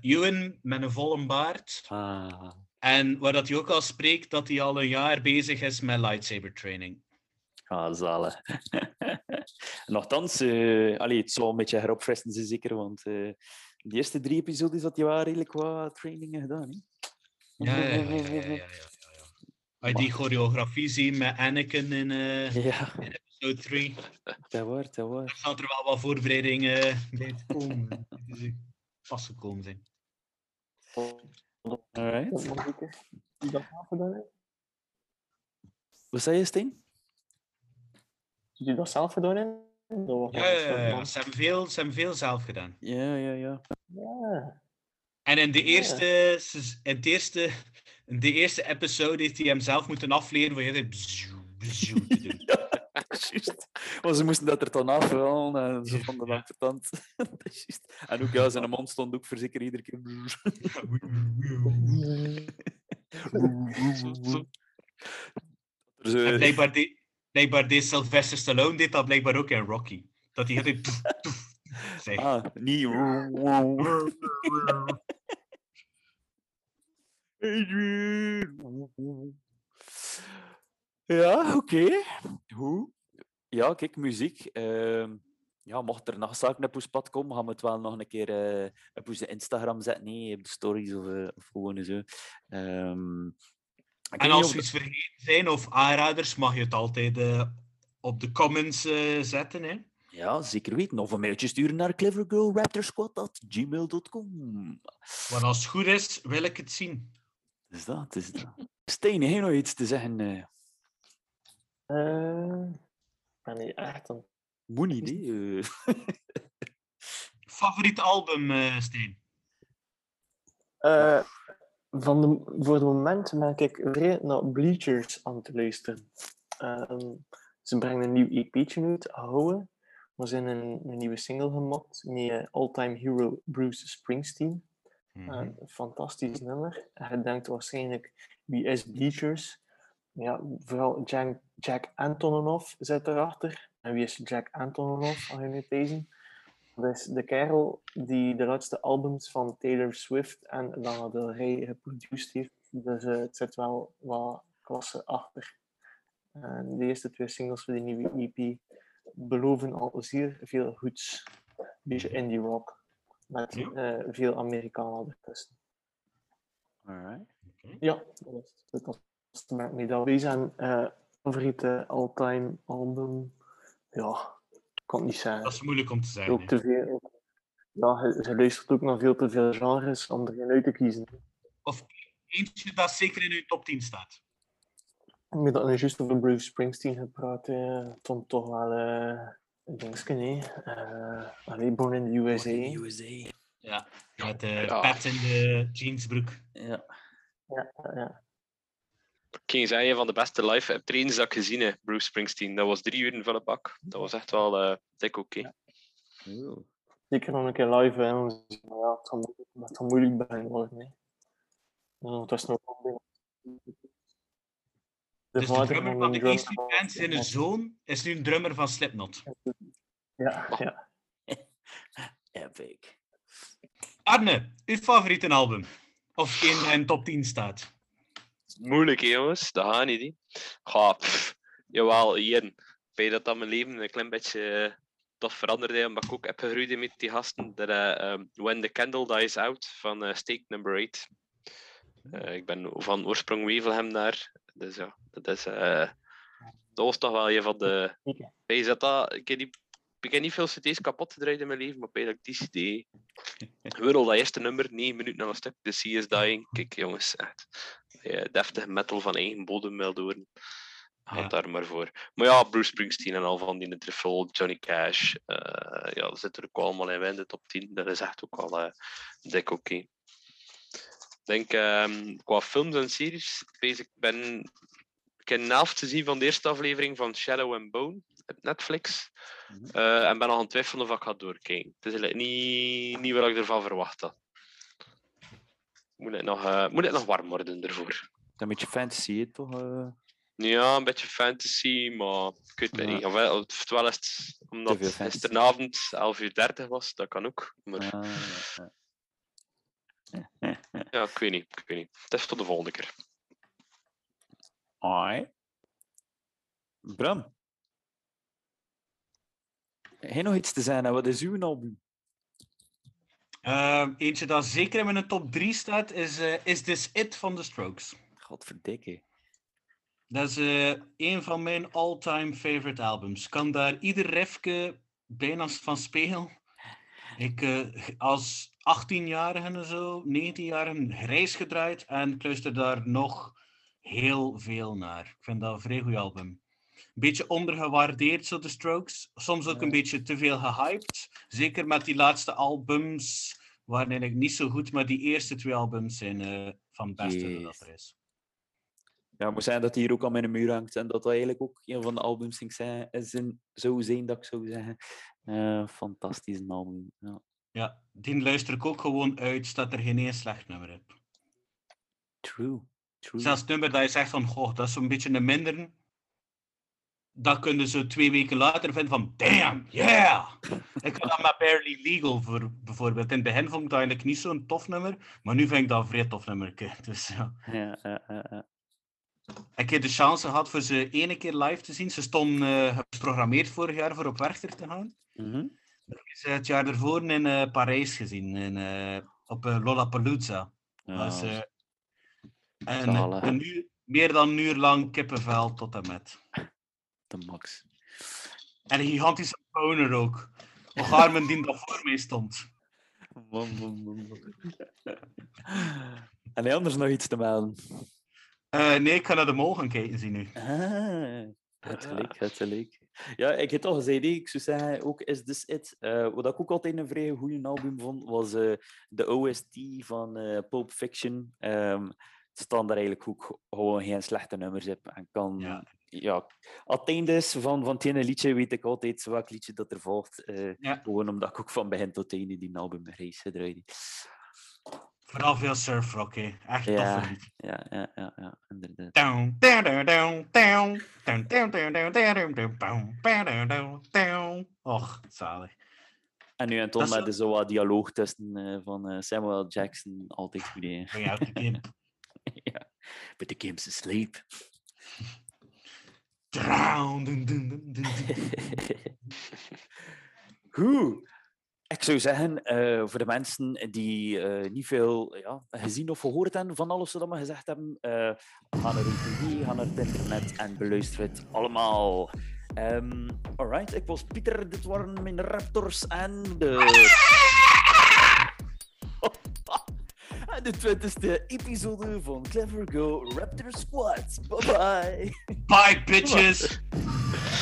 Ewan met een volle baard.
Ah.
En waar dat hij ook al spreekt dat hij al een jaar bezig is met lightsaber training.
Ah, zalig. Nochtans, eh allee, het zal een beetje heropfrissen, ze zeker, want eh, de eerste drie episodes had je wel redelijk wat trainingen gedaan. Hè?
Ja, ja, ja, ja, ja, ja, die choreografie ziet met Anakin in, eh,
Ja.
in episode 3,
Dat waar, dat waar.
dan zal er wel wat voorbereidingen bij te komen. Die vastgekomen zijn.
Alright. Wat zei je, Steen?
Je dat zelf gedaan was
Ja, ja, ja. Ze, hebben veel, ze hebben veel zelf gedaan.
Ja, ja, ja.
Ja.
En in de eerste, in het eerste, in de eerste episode heeft hij hem zelf moeten afleren voor je te doen.
Maar ze moesten dat er dan afhalen en ze vonden dat juist. En ook ja, zijn mond stond ook voor zeker iedere keer. Dus,
En blijkbaar, de, blijkbaar deed Sylvester Stallone dit dat blijkbaar ook in Rocky. Dat hij altijd zei.
ah, niet. Ja, oké. Goed. Ja, kijk, muziek. Ehm, ja, mocht er nog zaken op ons pad komen, gaan we het wel nog een keer eh, op onze Instagram zetten, nee, op de stories of, eh, of gewoon zo. Ehm,
En als we iets vergeten zijn of aanraders, mag je het altijd eh, op de comments eh, zetten. Hè?
Ja, zeker weten. Of een mailtje sturen naar clevergirlraptorsquad.gmail.com.
Want als het goed is, wil ik het zien.
Dus dat, is dat. Steen, heb je nog iets te zeggen? eh
Eh, ik ben niet echt een...
moet niet, hè? eh.
Favoriet album, eh Steen?
Eh, van de, voor het moment ben ik vrij naar Bleachers aan het luisteren. Ehm, ze brengen een nieuw EP'tje uit, Ahoe. Maar ze hebben een, een nieuwe single gemaakt met eh, all-time hero Bruce Springsteen. Een fantastisch nummer. Je denkt waarschijnlijk, wie is Bleachers? Ja, vooral Jack, Jack Antonoff zit erachter. En wie is Jack Antonoff, als je nu deze? Dat is de kerel die de laatste albums van Taylor Swift en Lana Del Rey geproduceerd heeft. Dus eh, het zit wel wat klasse achter. En de eerste twee singles voor die nieuwe EP beloven al zeer veel goeds. Een beetje indie rock. Met eh, veel Amerikanen ertussen.
Alright.
Ja, dat is het. Dat wij zijn eh, favoriete all-time album. Ja, kan niet zeggen.
Dat is moeilijk om te zeggen.
Ook te veel. Ja, luistert ook naar veel te veel genres om er geen uit te kiezen.
Of eentje dat zeker in uw top 10 staat.
Met dat nu juist over Bruce Springsteen gepraat, eh, het vond toch wel eh een dingetje, nee. Uh, allee, Born in the USA.
USA.
Ja, met de
Ja.
pet in de jeansbroek.
Ja,
ja, ja.
Ik ging zeggen, een van de beste live optredens dat ik gezien heb, Bruce Springsteen. Dat was drie uur in bak. Dat was echt wel eh dik oké.
Zeker nog een keer live, hè. want, Maar ja, het gaat moeilijk, het gaat moeilijk bij worden, nee. Het was nog de
Dus de drummer
van
van
een
de
drummer
Casey Band, zijn zoon, is nu een drummer van Slipknot.
Ja, ja.
Epic.
Arne, uw favoriete album? Of in top 10 staat?
Moeilijk, hè, jongens. Dat gaat niet. Ga, jawel, hier. Bij dat dat mijn leven een klein beetje eh, toch veranderde, omdat ik ook heb gegroeid met die gasten. Dat, eh, ehm, When the Candle Dies Out van eh Stake Number 8. Eh, ik ben van oorsprong Wevelhem daar. Dus ja, dat is... dat was toch wel een van de... Dat dat... Ik heb, niet, ik heb niet veel cd's kapot gedraaid in mijn leven, maar ik die cd... Gewoon dat eerste nummer, 9 minuten aan een stuk, The Sea is Dying. Kijk jongens, echt. Ja, deftige metal van eigen bodem wil doen. Gaat
Ja.
daar maar voor. Maar ja, Bruce Springsteen en al van die Truffle, Johnny Cash. eh, ja, dat zit er ook allemaal in in de top 10. Dat is echt ook al eh, dik oké. Ik denk, ehm, qua films en series, ik ben... Ik heb een helft gezien van de eerste aflevering van Shadow and Bone.
op Netflix. Eh, en ben nog aan het twijfelen of ik ga doorkijken. Het is niet, niet wat ik ervan verwacht had. Moet het nog, eh, moet het nog warm worden ervoor?
Een beetje fantasy, toch? eh?
Ja, een beetje fantasy, maar ik weet het
Ja.
niet. Ofwel, oftewel is het omdat het gisteravond 11 uur 30 was, dat kan ook. Maar
Ah,
ja, ik weet niet. Ik weet niet. Het is tot de volgende keer.
Ai. Bram. Heb nog iets te zeggen? Wat is uw album?
Ehm, eentje dat zeker in mijn top 3 staat, is eh, Is This It van The Strokes.
Godverdikke.
Dat is eh, een van mijn all-time favorite albums. Kan daar ieder refke bijna van spelen. Ik eh, als 18-jarige en zo, 19-jarige, reis gedraaid en ik luister daar nog heel veel naar. Ik vind dat een vrij goed album. Een beetje ondergewaardeerd, zo de Strokes. Soms ook een beetje te veel gehyped. Zeker met die laatste albums waren eigenlijk niet zo goed, maar die eerste twee albums zijn eh, van het beste dat er is.
Ja, het moet zijn dat hij hier ook aan mijn muur hangt en dat dat eigenlijk ook een van de albums ging zijn, is een, zou zijn, dat ik zou zeggen. Eh fantastisch een album. Ja.
Ja, die luister ik ook gewoon uit, dat er geen één slecht nummer heb.
True. True.
Zelfs het nummer dat je zegt van, goh, dat is zo'n beetje een minder. Dat kun je zo twee weken later vinden van, damn, yeah! ik had dat met Barely Legal voor, bijvoorbeeld. In het begin vond ik dat eigenlijk niet zo'n tof nummer, maar nu vind ik dat een vrij tof nummer. Dus ja.
Ja.
Ik heb de chance gehad voor ze ene keer live te zien. Ze stonden eh, geprogrammeerd vorig jaar voor op Werchter te gaan.
Mhm.
Ik heb ze het jaar ervoor in eh, Parijs gezien, in, eh, op eh, Lollapalooza. Eh,
dat
en een uur, meer dan een uur lang kippenvel tot en met.
De max.
En een gigantische boner ook. Hoe Garmin die dat voor mij stond.
Man, man, man, man. En anders nog iets te melden?
Eh, nee, ik ga naar de mol gaan kijken zien nu.
Ah, het gelijk, het gelijk. Ja, ik heb toch gezegd, ik zou zeggen, ook Is This It. Eh, wat ik ook altijd een vrij goede album vond, was eh, de OST van eh Pulp Fiction. Ehm het staan daar eigenlijk ook gewoon geen slechte nummers op. En kan, ja. Als het einde is van, van het ene liedje, weet ik altijd welk liedje dat er volgt. eh, Gewoon omdat ik ook van begin tot einde die album reis gedraaid.
Vooral veel surfrock, hè. Echt
Ja,
toffe lied.
ja, ja, ja, ja, inderdaad.
Down, down, down, down, down, down, down, down, down, down, down, down, down, down, down, down. Och, zalig.
En nu en toen met
zo-
de zo wat dialoog tussen eh, van eh, Samuel Jackson, altijd goed. hè.
Bring out the game.
ja, but the game's asleep.
Drown, dun.
Goed. Ik zou zeggen, eh, voor de mensen die eh, niet veel ja, gezien of gehoord hebben van alles wat we gezegd hebben, eh ga naar de ga naar het internet en beluister het allemaal. Ehm alright, ik was Pieter, dit waren mijn Raptors en de... De twintigste episode van Clever Go Raptor Squad. Bye bye.
Bye, bitches.